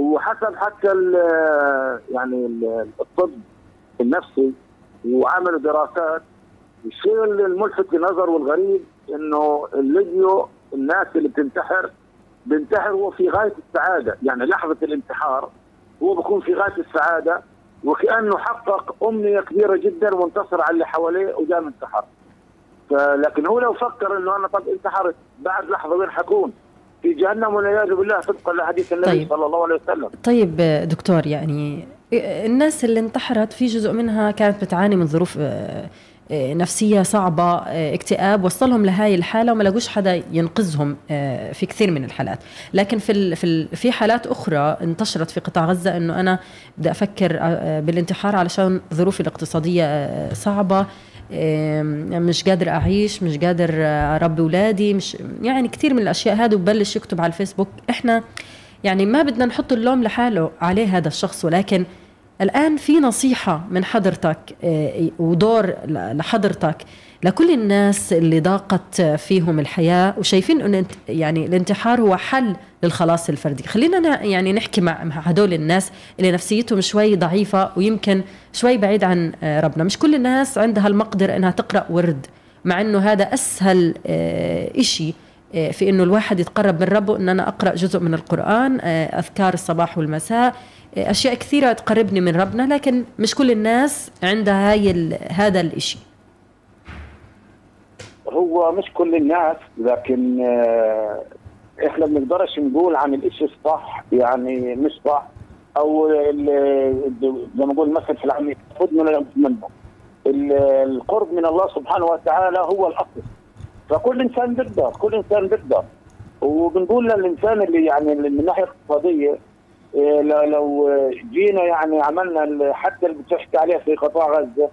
وحسب حتى ال- يعني ال- الطب النفسي وعملوا دراسات الشيء الملفت للنظر والغريب إنه الليجيو الناس اللي بتنتحر بينتحر هو في غاية السعادة يعني لحظة الانتحار هو بيكون في غاية السعادة وكأنه حقق أمنية كبيرة جدا وانتصر على اللي حواليه وقام انتحر لكن هو لو فكر إنه أنا طب انتحرت بعد لحظة وين حكون؟ في جهنم والعياذ بالله طبقا لحديث النبي طيب. صلى الله عليه وسلم. طيب دكتور يعني الناس اللي انتحرت في جزء منها كانت بتعاني من ظروف آه، آه، نفسية صعبة آه، اكتئاب وصلهم لهاي الحالة وما لقوش حدا ينقذهم في كثير من الحالات. لكن في في في حالات أخرى انتشرت في قطاع غزة أنه أنا بدي أفكر بالانتحار علشان ظروفي الاقتصادية صعبة. مش قادر أعيش مش قادر آه، أربي أولادي مش يعني كثير من الأشياء هذه وببلش يكتب على الفيسبوك. إحنا يعني ما بدنا نحط اللوم لحاله عليه هذا الشخص ولكن الآن في نصيحة من حضرتك آه، ودور لحضرتك لكل الناس اللي ضاقت فيهم الحياة وشايفين أن يعني الانتحار هو حل للخلاص الفردي. خلينا يعني نحكي مع هدول الناس اللي نفسيتهم شوي ضعيفة ويمكن شوي بعيد عن آه، ربنا. مش كل الناس عندها المقدرة أنها تقرأ ورد مع أنه هذا أسهل آه، إشي في إنه الواحد يتقرب من ربه إن أنا أقرأ جزء من القرآن آه، أذكار الصباح والمساء. أشياء كثيرة تقربني من ربنا لكن مش كل الناس عندها هاي هذا الإشي. هو مش كل الناس لكن آه، إحنا بنقدرش نقول عن الإشي الصح يعني مش صح أو زي ما نقول مثل في العامية خذ من منه. ال- القرب من الله سبحانه وتعالى هو الأصل. فكل إنسان بيقدر كل إنسان بيقدر. وبنقول للإنسان اللي يعني من ناحية اقتصاديه إيه، لو- لو جينا يعني عملنا حتى اللي بتحكي عليه في قطاع غزة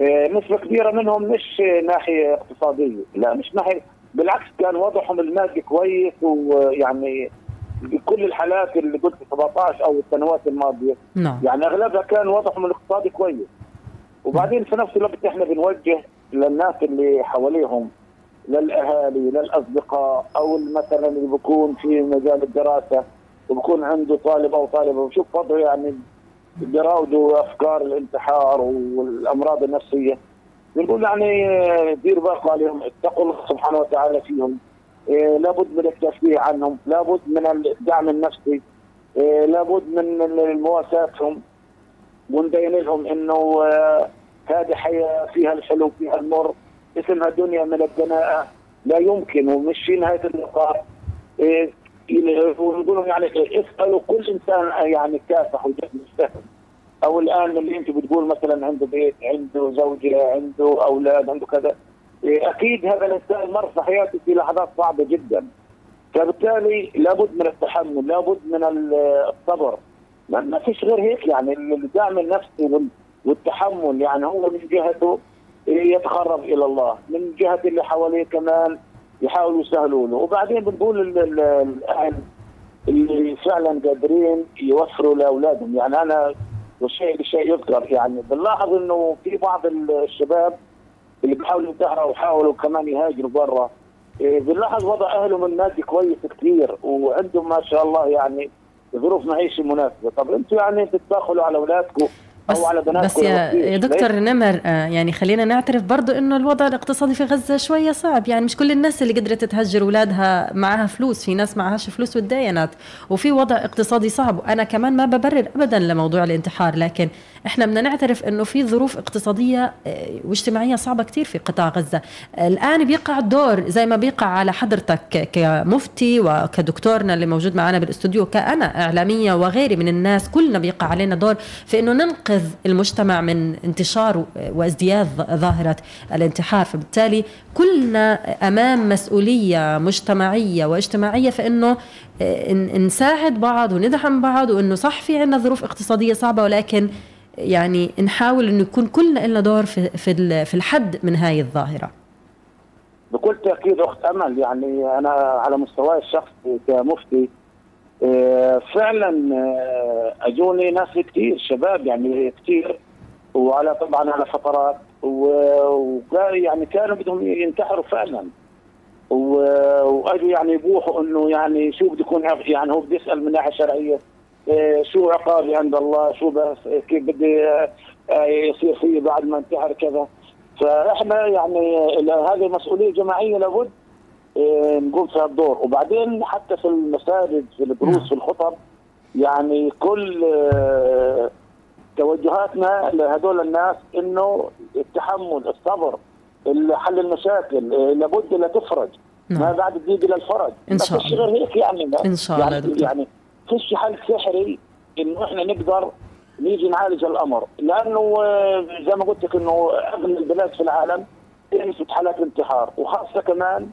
إيه، نسبة كبيرة منهم مش ناحية اقتصادية. لا مش ناحية بالعكس كان وضعهم المادي كويس ويعني بكل الحالات اللي قلت 17 أو السنوات الماضية. نعم. يعني أغلبها كان وضعهم الاقتصادي كويس. وبعدين في نفس الوقت إحنا بنوجه للناس اللي حواليهم للأهالي للأصدقاء أو مثلا اللي بيكون في مجال الدراسة وبكون عنده طالب أو طالبة. وشوف وضعه يعني بيراودوا أفكار الانتحار والأمراض النفسية. بنقول يعني دير بالكم عليهم اتقوا الله سبحانه وتعالى فيهم. آه، لابد من التشجيع عنهم لابد من الدعم النفسي. آه، لابد من مواساتهم ونبين لهم إنه آه، هذه حياة فيها الحلو فيها المر. اسمها دنيا من الدناءة. لا يمكن ومش في نهاية اللقاء إيه، ونقول يعني اسألوا كل إنسان يعني كافح وجد مستهل أو الآن اللي أنت بتقول مثلا عنده بيت عنده زوجة عنده أولاد عنده كذا. أكيد هذا الإنسان مر في حياته في لحظات صعبة جدا. فبالتالي لابد من التحمل لابد من الصبر. ما فيش غير هيك يعني الدعم النفسي وال- والتحمل يعني هو من جهته يتقرب إلى الله من جهة اللي حواليه كمان يحاولوا يسهلوا له وبعدين بنقول ال- ال- الأهل اللي فعلا قادرين يوفروا لأولادهم. يعني أنا والشيء بالشيء يذكر. يعني بنلاحظ إنه في بعض الشباب اللي بيحاولوا ينتحروا وحاولوا كمان يهاجروا برا إيه، بنلاحظ وضع أهلهم المادي كويس كثير وعندهم ما شاء الله يعني ظروف معيشة مناسبة. طب أنتم يعني تتدخلوا على أولادكم بس أو على بس يا؟ يا دكتور نمر آه، يعني خلينا نعترف برضو إنه الوضع الاقتصادي في غزة شوية صعب يعني مش كل الناس اللي قدرت تهجر أولادها معها فلوس في ناس معهاش فلوس وتداينت وفي وضع اقتصادي صعب وأنا كمان ما ببرر ابدا لموضوع الانتحار لكن إحنا بدنا نعترف إنه في ظروف اقتصادية آه، واجتماعية صعبة كتير في قطاع غزة. الآن بيقع الدور زي ما بيقع على حضرتك كمفتي وكدكتورنا اللي موجود معنا بالاستوديو كأنا إعلامية وغيري من الناس كلنا بيقع علينا دور في أنه ننقذ المجتمع من انتشار وازدياد ظ- ظاهرة الانتحار. فبالتالي كلنا أمام مسؤولية مجتمعية واجتماعية في أنه آه، نساعد بعض وندعم بعض وأنه صح في عنا ظروف اقتصادية صعبة ولكن يعني نحاول أنه يكون كلنا لنا دور في في في الحد من هاي الظاهرة. بكل تأكيد أخت أمل يعني أنا على مستواي الشخصي كمفتي آه، فعلا آه، أجوني ناس كثير شباب يعني كثير وعلى طبعا على فترات وكان يعني كانوا بدهم ينتحروا فعلا. وأجوا يعني يبوحوا إنه يعني شو بده يكون يعني هو بده يسأل من ناحية شرعية. شو عقابي عند الله شو بس كيف بدي آه، آه، يصير فيه بعد ما انتحر كذا فإحنا يعني هذه مسؤولية جماعية لابد آه، نقوم في الدور وبعدين حتى في المساجد في. الدروس في الخطب يعني كل توجهاتنا لهدول الناس إنه التحمل الصبر حل المشاكل لابد لا تفرج نعم. ما بعد الضيق إلى الفرج إن شاء الله. غير هيك يعني إن شاء الله يعني. يعني فيش حل سحري إنه إحنا نقدر نيجي نعالج الأمر. لأنه آه، زي ما قلت لك إنه اغلب البلاد في العالم تنفت حالات انتحار وخاصة كمان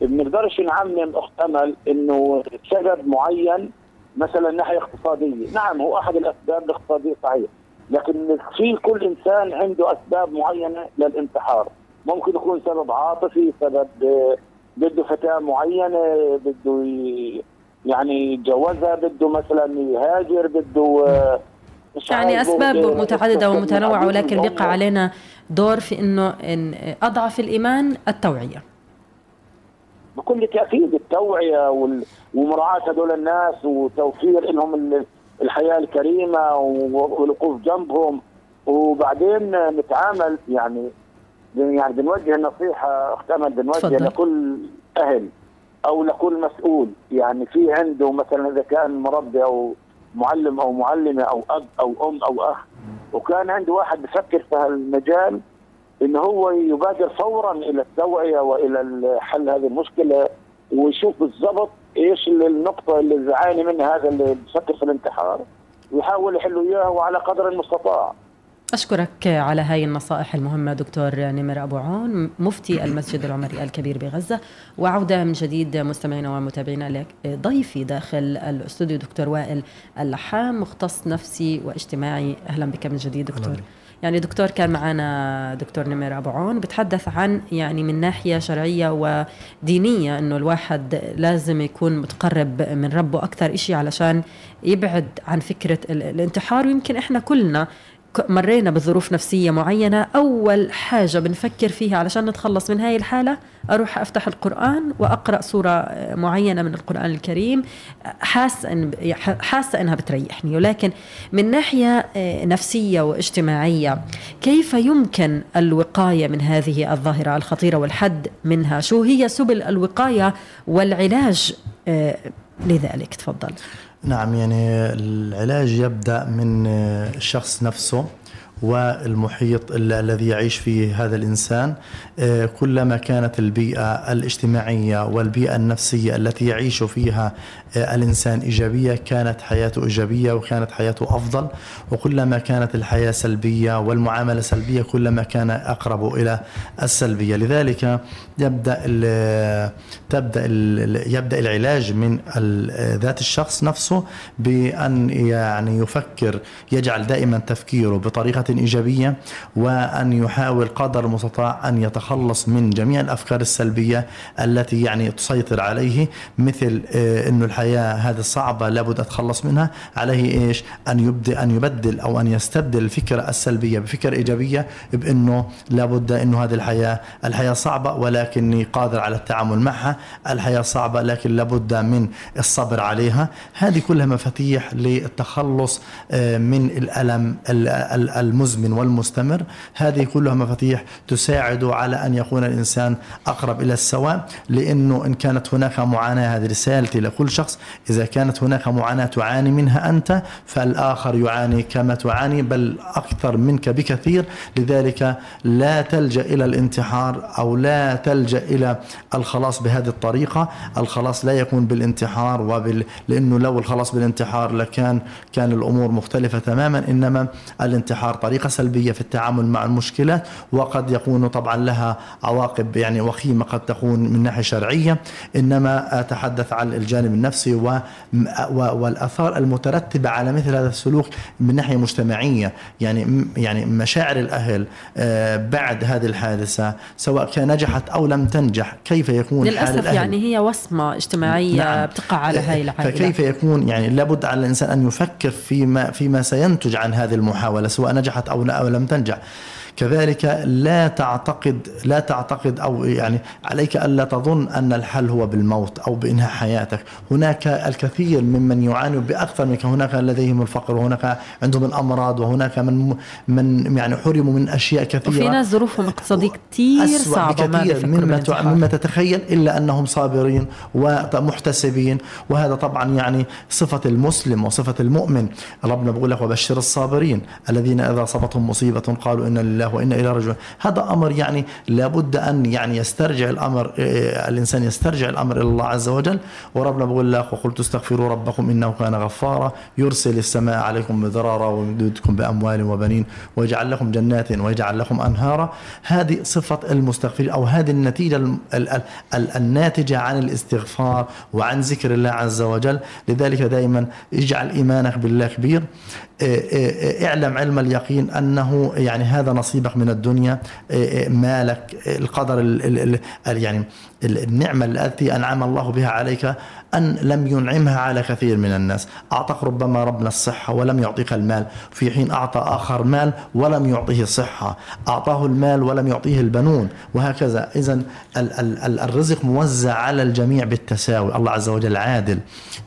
ما بنقدرش نعمم أخت أمل إنه سبب معين مثلا ناحية اقتصادية، نعم هو أحد الأسباب الاقتصادية صحيح، لكن في كل إنسان عنده أسباب معينة للانتحار، ممكن يكون سبب عاطفي، سبب آه، بده فتاة معينة، بده يعني يتجوزها، بده مثلا يهاجر، بده آه، يعني أسباب متعددة ومتنوعة ولكن. بقى علينا دور في إنه إن أضعف الإيمان التوعية بكل تأكيد التوعية وال- ومراعاة هذول الناس وتوفير لهم ال- الحياة الكريمة والوقوف جنبهم وبعدين نتعامل يعني يعني بنوجه النصيحه اخت أمل بنوجه. لكل أهل أو لكل مسؤول يعني في عنده مثلا إذا كان مربي أو معلم أو معلمة أو أب أو أم أو أخ وكان عنده واحد بفكر في هالمجال ان هو يبادر فورا إلى التوعية وإلى حل هذه المشكلة ويشوف بالضبط إيش النقطة اللي بيعاني منها هذا اللي بفكر في الانتحار ويحاول يحل اياها وعلى قدر المستطاع. أشكرك على هاي النصائح المهمة دكتور نمر أبو عون مفتي المسجد العمري الكبير بغزة وعودة من جديد مستمعينا ومتابعينا لك ضيفي داخل الاستوديو دكتور وائل اللحام مختص نفسي واجتماعي. أهلا بك من جديد دكتور. يعني دكتور كان معنا دكتور نمر أبو عون بتحدث عن يعني من ناحية شرعية ودينية أنه الواحد لازم يكون متقرب من ربه أكثر إشي علشان يبعد عن فكرة ال- الانتحار. ويمكن إحنا كلنا مرينا بظروف نفسية معينة أول حاجة بنفكر فيها علشان نتخلص من هاي الحالة أروح أفتح القرآن وأقرأ سورة معينة من القرآن الكريم حاسة إن حاسة إنها بتريحني. ولكن من ناحية آه، نفسية واجتماعية كيف يمكن الوقاية من هذه الظاهرة الخطيرة والحد منها؟ شو هي سبل الوقاية والعلاج آه، لذلك؟ تفضل. نعم يعني العلاج يبدأ من الشخص نفسه. والمحيط ال- الذي يعيش فيه هذا الإنسان آه، كلما كانت البيئة الاجتماعية والبيئة النفسية التي يعيش فيها آه، الإنسان إيجابية كانت حياته إيجابية وكانت حياته أفضل. وكلما كانت الحياة سلبية والمعاملة سلبية كلما كان أقرب إلى السلبية. لذلك يبدأ ال- تبدأ ال- يبدأ العلاج من ذات الشخص نفسه بأن يعني يفكر يجعل دائما تفكيره بطريقة إيجابية وأن يحاول قدر المستطاع أن يتخلص من جميع الأفكار السلبية التي يعني تسيطر عليه مثل آه، إنه الحياة هذه صعبة لابد أتخلص منها. عليه إيش؟ أن يبدأ أن يبدل أو أن يستبدل الفكرة السلبية بفكره إيجابية بإنه لابد إنه هذه الحياة الحياة صعبة ولكني قادر على التعامل معها. الحياة صعبة لكن لابد من الصبر عليها. هذه كلها مفاتيح للتخلص آه، من الألم ال- ال- المزمن والمستمر. هذه كلها مفاتيح تساعد على أن يكون الإنسان أقرب إلى السواء لأنه إن كانت هناك معاناة هذه رسالتي لكل شخص إذا كانت هناك معاناة تعاني منها أنت فالآخر يعاني كما تعاني بل أكثر منك بكثير. لذلك لا تلجأ إلى الانتحار أو لا تلجأ إلى الخلاص بهذه الطريقة. الخلاص لا يكون بالانتحار وبال لأنه لو الخلاص بالانتحار لكان كان الأمور مختلفة تماما إنما الانتحار طريقة سلبية في التعامل مع المشكلات وقد يكون طبعا لها عواقب يعني وخيمة قد تكون من ناحية شرعية. إنما أتحدث عن الجانب النفسي والآثار المترتبة على مثل هذا السلوك من ناحية مجتمعية. يعني يعني مشاعر الأهل آه، بعد هذه الحادثة سواء كان نجحت أو لم تنجح كيف يكون حال للأسف الأهل؟ يعني هي وصمة اجتماعية نعم. بتقع على هاي العائلة. فكيف يكون يعني لابد على الإنسان أن يفكر فيما فيما سينتج عن هذه المحاولة سواء نجحت لا أو لم تنجح. كذلك لا تعتقد لا تعتقد أو يعني عليك ألا تظن أن الحل هو بالموت أو بإنهاء حياتك، هناك الكثير ممن يعاني بأكثر منك، هناك لديهم الفقر وهناك عندهم الأمراض وهناك من من يعني حرموا من أشياء كثيرة. وفي ناس ظروفهم أسوأ صعبة وما بكثير مما. مما تتخيل إلا أنهم صابرين ومحتسبين. وهذا طبعا يعني صفة المسلم وصفة المؤمن. ربنا بيقول لك وبشر الصابرين الذين إذا أصابتهم مصيبة قالوا إنا لله لله وإنا إلى رجل هذا أمر يعني لابد أن يعني يسترجع الأمر آه، الإنسان يسترجع الأمر إلى الله عز وجل. وربنا بيقول لك وقلت استغفروا ربكم إنه كان غفارا. يرسل السماء عليكم مدرارا ويمددكم بأموال وبنين ويجعل لكم جنات ويجعل لكم أنهارا. هذه صفة المستغفرين أو هذه النتيجة ال ال ال الناتجة عن الاستغفار وعن ذكر الله عز وجل. لذلك دائما اجعل إيمانك بالله كبير. اعلم علم اليقين أنه يعني هذا نصيبك من الدنيا مالك القدر يعني النعمة التي أنعم الله بها عليك أن لم ينعمها على كثير من الناس. أعطاك ربما ربنا الصحة ولم يعطيك المال. في حين أعطى آخر مال ولم يعطيه صحه أعطاه المال ولم يعطيه البنون. وهكذا. اذا الرزق موزع على الجميع بالتساوي. الله عز وجل عادل.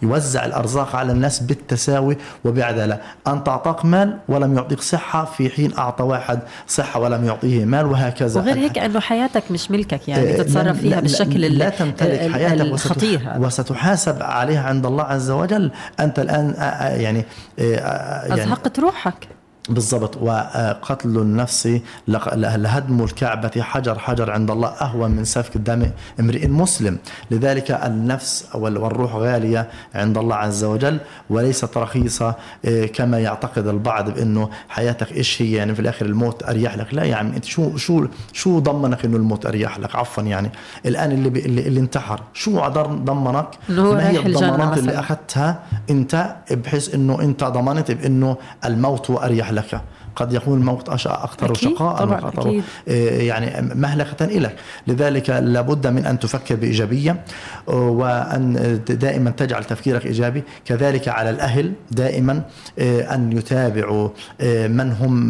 يوزع الأرزاق على الناس بالتساوي وبعداله أنت أعطاك مال ولم يعطيك صحة. في حين أعطى واحد صحة ولم يعطيه مال. وهكذا. وغير هيك انه حياتك مش ملكك يعني تتصرف فيها بالشكل لا تمتلك حياتك الخطير وستحاسب عليها عند الله عز وجل. أنت الآن يعني يعني أزهقت روحك. بالضبط. وقتل النفس لهدم الكعبة حجر حجر عند الله أهون من سفك دم امرئ مسلم. لذلك النفس والروح غالية عند الله عز وجل وليست رخيصة إيه، كما يعتقد البعض بأنه حياتك إيش هي؟ يعني في الآخر الموت أريح لك. لا يا عم أنت شو شو شو ضمنك أنه الموت أريح لك؟ عفوا يعني. الآن اللي اللي, اللي انتحر شو ضمنك؟ ما هي الضمانات اللي أخذتها؟ أنت بحيث أنه أنت ضمنت بأنه الموت هو أريح لك قد يكون الموت أكثر شقاء وأكثر إيه، يعني مهلكة إليك لذلك لابد من أن تفكر بإيجابية وأن دائما تجعل تفكيرك إيجابي. كذلك على الأهل دائما إيه، أن يتابعوا إيه، من هم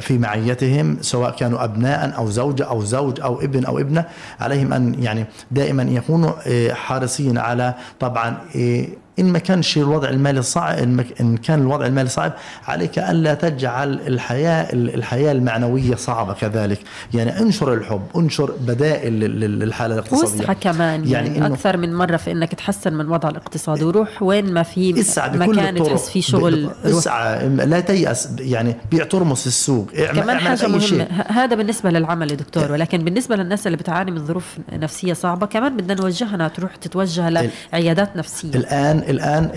في معيتهم سواء كانوا أبناء أو زوجة أو زوج أو ابن أو ابنة. عليهم أن يعني دائما يكونوا حريصين على طبعا إن ما كانش الوضع المالي صعب إن كان الوضع المالي صعب عليك ألا تجعل الحياة الحياة المعنوية صعبة كذلك. يعني انشر الحب انشر بدائل للحالة الاقتصادية. وسعى كمان يعني, يعني أكثر من مرة في أنك تحسن من وضع الاقتصادي وروح وين ما في مكان تحس فيه شغل. اسعى لا تيأس يعني بيع ترمس السوق كمان حاجة مهمة شيء. هذا بالنسبة للعمل يا دكتور ولكن بالنسبة للناس اللي بتعاني من ظروف نفسية صعبة كمان بدنا نوجهها تروح تتوجه لعيادات نفسية. الآن الآن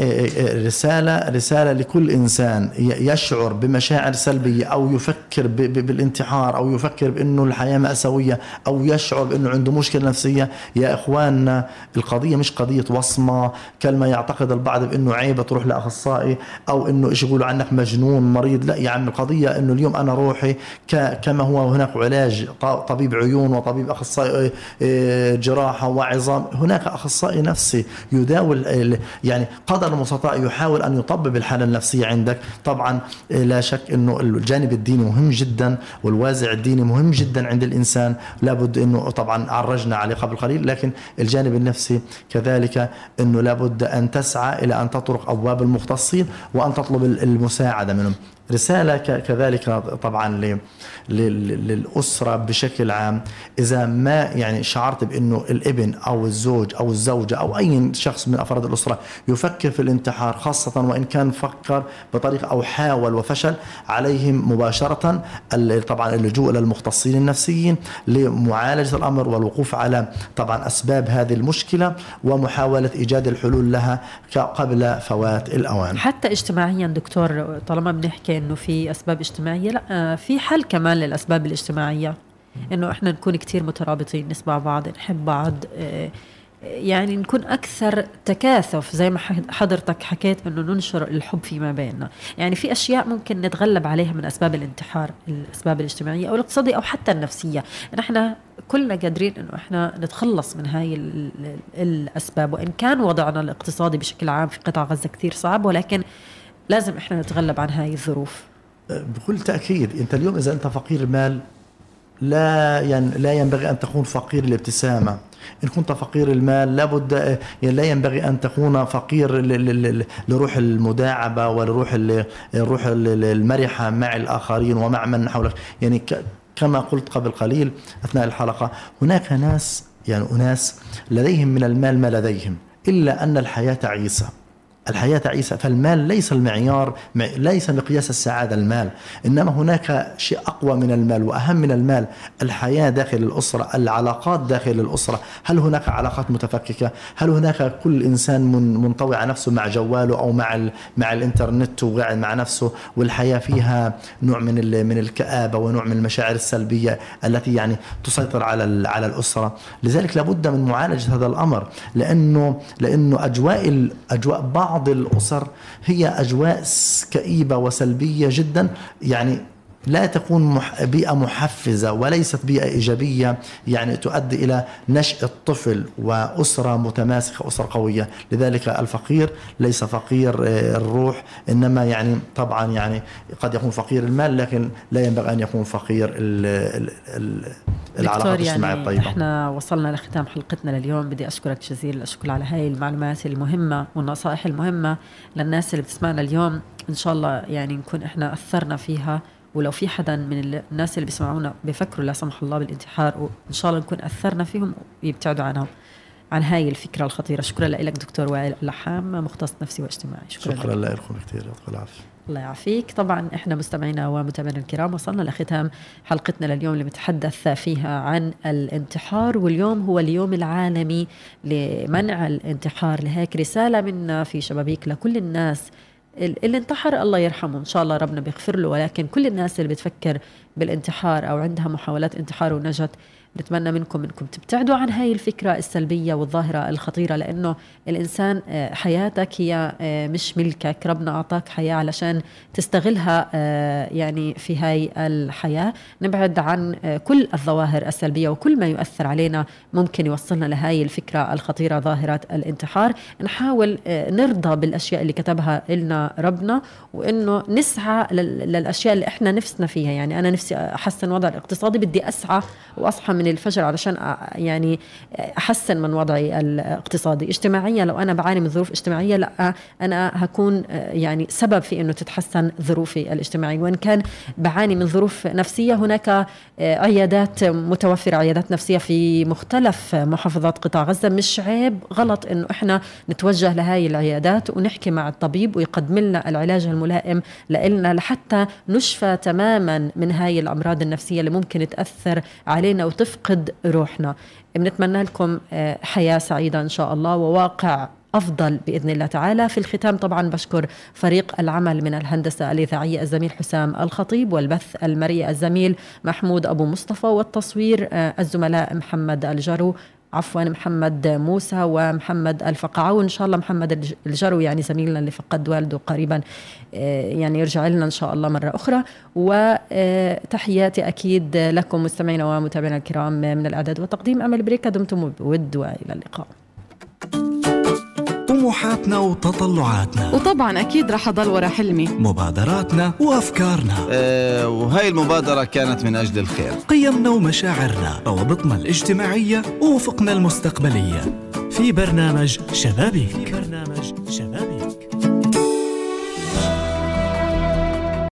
رسالة رسالة لكل إنسان يشعر بمشاعر سلبية أو يفكر بالانتحار أو يفكر بأنه الحياة مأساوية أو يشعر بأنه عنده مشكلة نفسية. يا إخواننا القضية مش قضية وصمة كلمة يعتقد البعض بأنه عيبة تروح لأخصائي أو أنه إيش يقولوا عنك مجنون مريض. لا يا عم القضية أنه اليوم أنا روحي كما هو هناك علاج طبيب عيون وطبيب أخصائي جراحة وعظام. هناك أخصائي نفسي يداول يعني قدر المستطاع يحاول أن يطبب الحالة النفسية عندك. طبعا لا شك أنه الجانب الديني مهم جدا والوازع الديني مهم جدا عند الإنسان. لابد أنه طبعا عرجنا عليه قبل قليل لكن الجانب النفسي كذلك أنه لابد أن تسعى إلى أن تطرق أبواب المختصين وأن تطلب المساعدة منهم. رسالة كذلك طبعا للأسرة بشكل عام. إذا ما يعني شعرت بأنه الابن أو الزوج أو الزوجة أو أي شخص من أفراد الأسرة يفكر في الانتحار خاصة وإن كان فكر بطريقة أو حاول وفشل عليهم مباشرة طبعا اللجوء إلى المختصين النفسيين لمعالجة الأمر والوقوف على طبعا أسباب هذه المشكلة ومحاولة إيجاد الحلول لها قبل فوات الأوان. حتى اجتماعيا دكتور طالما بنحكي إنه في أسباب اجتماعية. لا آه، في حل كمان للأسباب الاجتماعية. إنه إحنا نكون كثير مترابطين نسمع بعض نحب بعض آه، يعني نكون أكثر تكاثف. زي ما حضرتك حكيت إنه ننشر الحب فيما بيننا. يعني في أشياء ممكن نتغلب عليها من أسباب الانتحار الأسباب الاجتماعية أو الاقتصادية أو حتى النفسية. نحن كلنا قادرين إنه إحنا نتخلص من هاي الأسباب. وإن كان وضعنا الاقتصادي بشكل عام في قطاع غزة كثير صعب ولكن لازم إحنا نتغلب عن هاي الظروف. بكل تأكيد أنت اليوم إذا أنت فقير المال لا ين لا ينبغي أن تكون فقير الابتسامة. إن كنت فقير المال لابد يعني لا ينبغي أن تكون فقير لروح المداعبة ولروح الروح المرحة مع الآخرين ومع من حولك. يعني كما قلت قبل قليل أثناء الحلقة هناك ناس يعني أناس لديهم من المال ما لديهم إلا أن الحياة تعيسه الحياة تعيسة. فالمال ليس المعيار ليس مقياس السعادة المال. إنما هناك شيء أقوى من المال وأهم من المال الحياة داخل الأسرة العلاقات داخل الأسرة. هل هناك علاقات متفككة؟ هل هناك كل إنسان منطوي على نفسه مع جواله أو مع مع الإنترنت وقاعد مع نفسه؟ والحياة فيها نوع من من الكآبة ونوع من المشاعر السلبية التي يعني تسيطر على على الأسرة. لذلك لابد من معالجة هذا الأمر لأنه لأنه أجواء أجواء بعض الأسر هي أجواء كئيبة وسلبية جدا يعني لا تكون بيئة محفزة وليست بيئة إيجابية يعني تؤدي إلى نشأ الطفل وأسرة متماسكة أسرة قوية. لذلك الفقير ليس فقير آه، الروح إنما يعني طبعا يعني قد يكون فقير المال لكن لا ينبغي أن يكون فقير ال ال العلاقات الاجتماعية يعني الطيبة. إحنا وصلنا لختام حلقتنا لليوم. بدي أشكرك جزيل الشكر على هاي المعلومات المهمة والنصائح المهمة للناس اللي بتسمعنا اليوم. إن شاء الله يعني نكون إحنا أثرنا فيها ولو في حدا من الناس اللي بيسمعونا بيفكروا لا سمح الله بالانتحار وإن شاء الله نكون أثرنا فيهم ويبتعدوا عنها عن هاي الفكرة الخطيرة. شكرا لك دكتور وائل اللحام مختص نفسي واجتماعي. شكرا, شكرا لكم كثير يعطيك العافية. الله يعافيك. طبعا إحنا مستمعينا ومتابعينا الكرام وصلنا لختام حلقتنا لليوم اللي بنتحدث فيها عن الانتحار واليوم هو اليوم العالمي لمنع الانتحار. لهيك رسالة منا في شبابيك لكل الناس اللي انتحر الله يرحمه. إن شاء الله ربنا بيغفر له. ولكن كل الناس اللي بتفكر بالانتحار أو عندها محاولات انتحار ونجت نتمنى منكم أنكم تبتعدوا عن هاي الفكرة السلبية والظاهرة الخطيرة لأنه الإنسان آه، حياتك هي آه، مش ملكك. ربنا أعطاك حياة علشان تستغلها آه، يعني في هاي الحياة. نبعد عن كل الظواهر السلبية وكل ما يؤثر علينا ممكن يوصلنا لهاي الفكرة الخطيرة ظاهرة الانتحار. نحاول نرضى بالأشياء اللي كتبها لنا ربنا وإنه نسعى للأشياء اللي إحنا نفسنا فيها. يعني أنا نفسي أحسن وضع الاقتصادي بدي أسعى وأصحى من الفجر علشان يعني أحسن من وضعي الاقتصادي. اجتماعيا لو أنا بعاني من ظروف اجتماعية لا أنا هكون يعني سبب في إنه تتحسن ظروفي الاجتماعيه وإن كان بعاني من ظروف نفسية هناك عيادات متوفرة عيادات نفسية في مختلف محافظات قطاع غزة. مش عيب غلط إنه إحنا نتوجه لهاي العيادات ونحكي مع الطبيب ويقدم لنا العلاج الملائم لنا لحتى نشفى تماما من هاي الأمراض النفسية اللي ممكن تأثر علينا وتفقد نفقد روحنا. بنتمنى لكم آه، حياة سعيدة إن شاء الله وواقع أفضل بإذن الله تعالى. في الختام طبعا بشكر فريق العمل من الهندسة الإذاعية الزميل حسام الخطيب والبث المرئي الزميل محمود أبو مصطفى والتصوير آه، الزملاء محمد الجرو عفوا محمد موسى ومحمد الفقعة وإن شاء الله محمد الجرو يعني زميلنا اللي فقد والده قريبا آه، يعني يرجع لنا إن شاء الله مرة أخرى. وتحياتي أكيد لكم مستمعينا ومتابعينا الكرام من الإعداد والتقديم. أمل بريكا دمتم بود وإلى اللقاء. طموحاتنا وتطلعاتنا. وطبعا أكيد رح أضل ورا حلمي. مبادراتنا وأفكارنا. أه وهي المبادرة كانت من أجل الخير. قيمنا ومشاعرنا روابطنا الاجتماعية ووفقنا المستقبلية. في برنامج شبابيك. في برنامج شبابيك.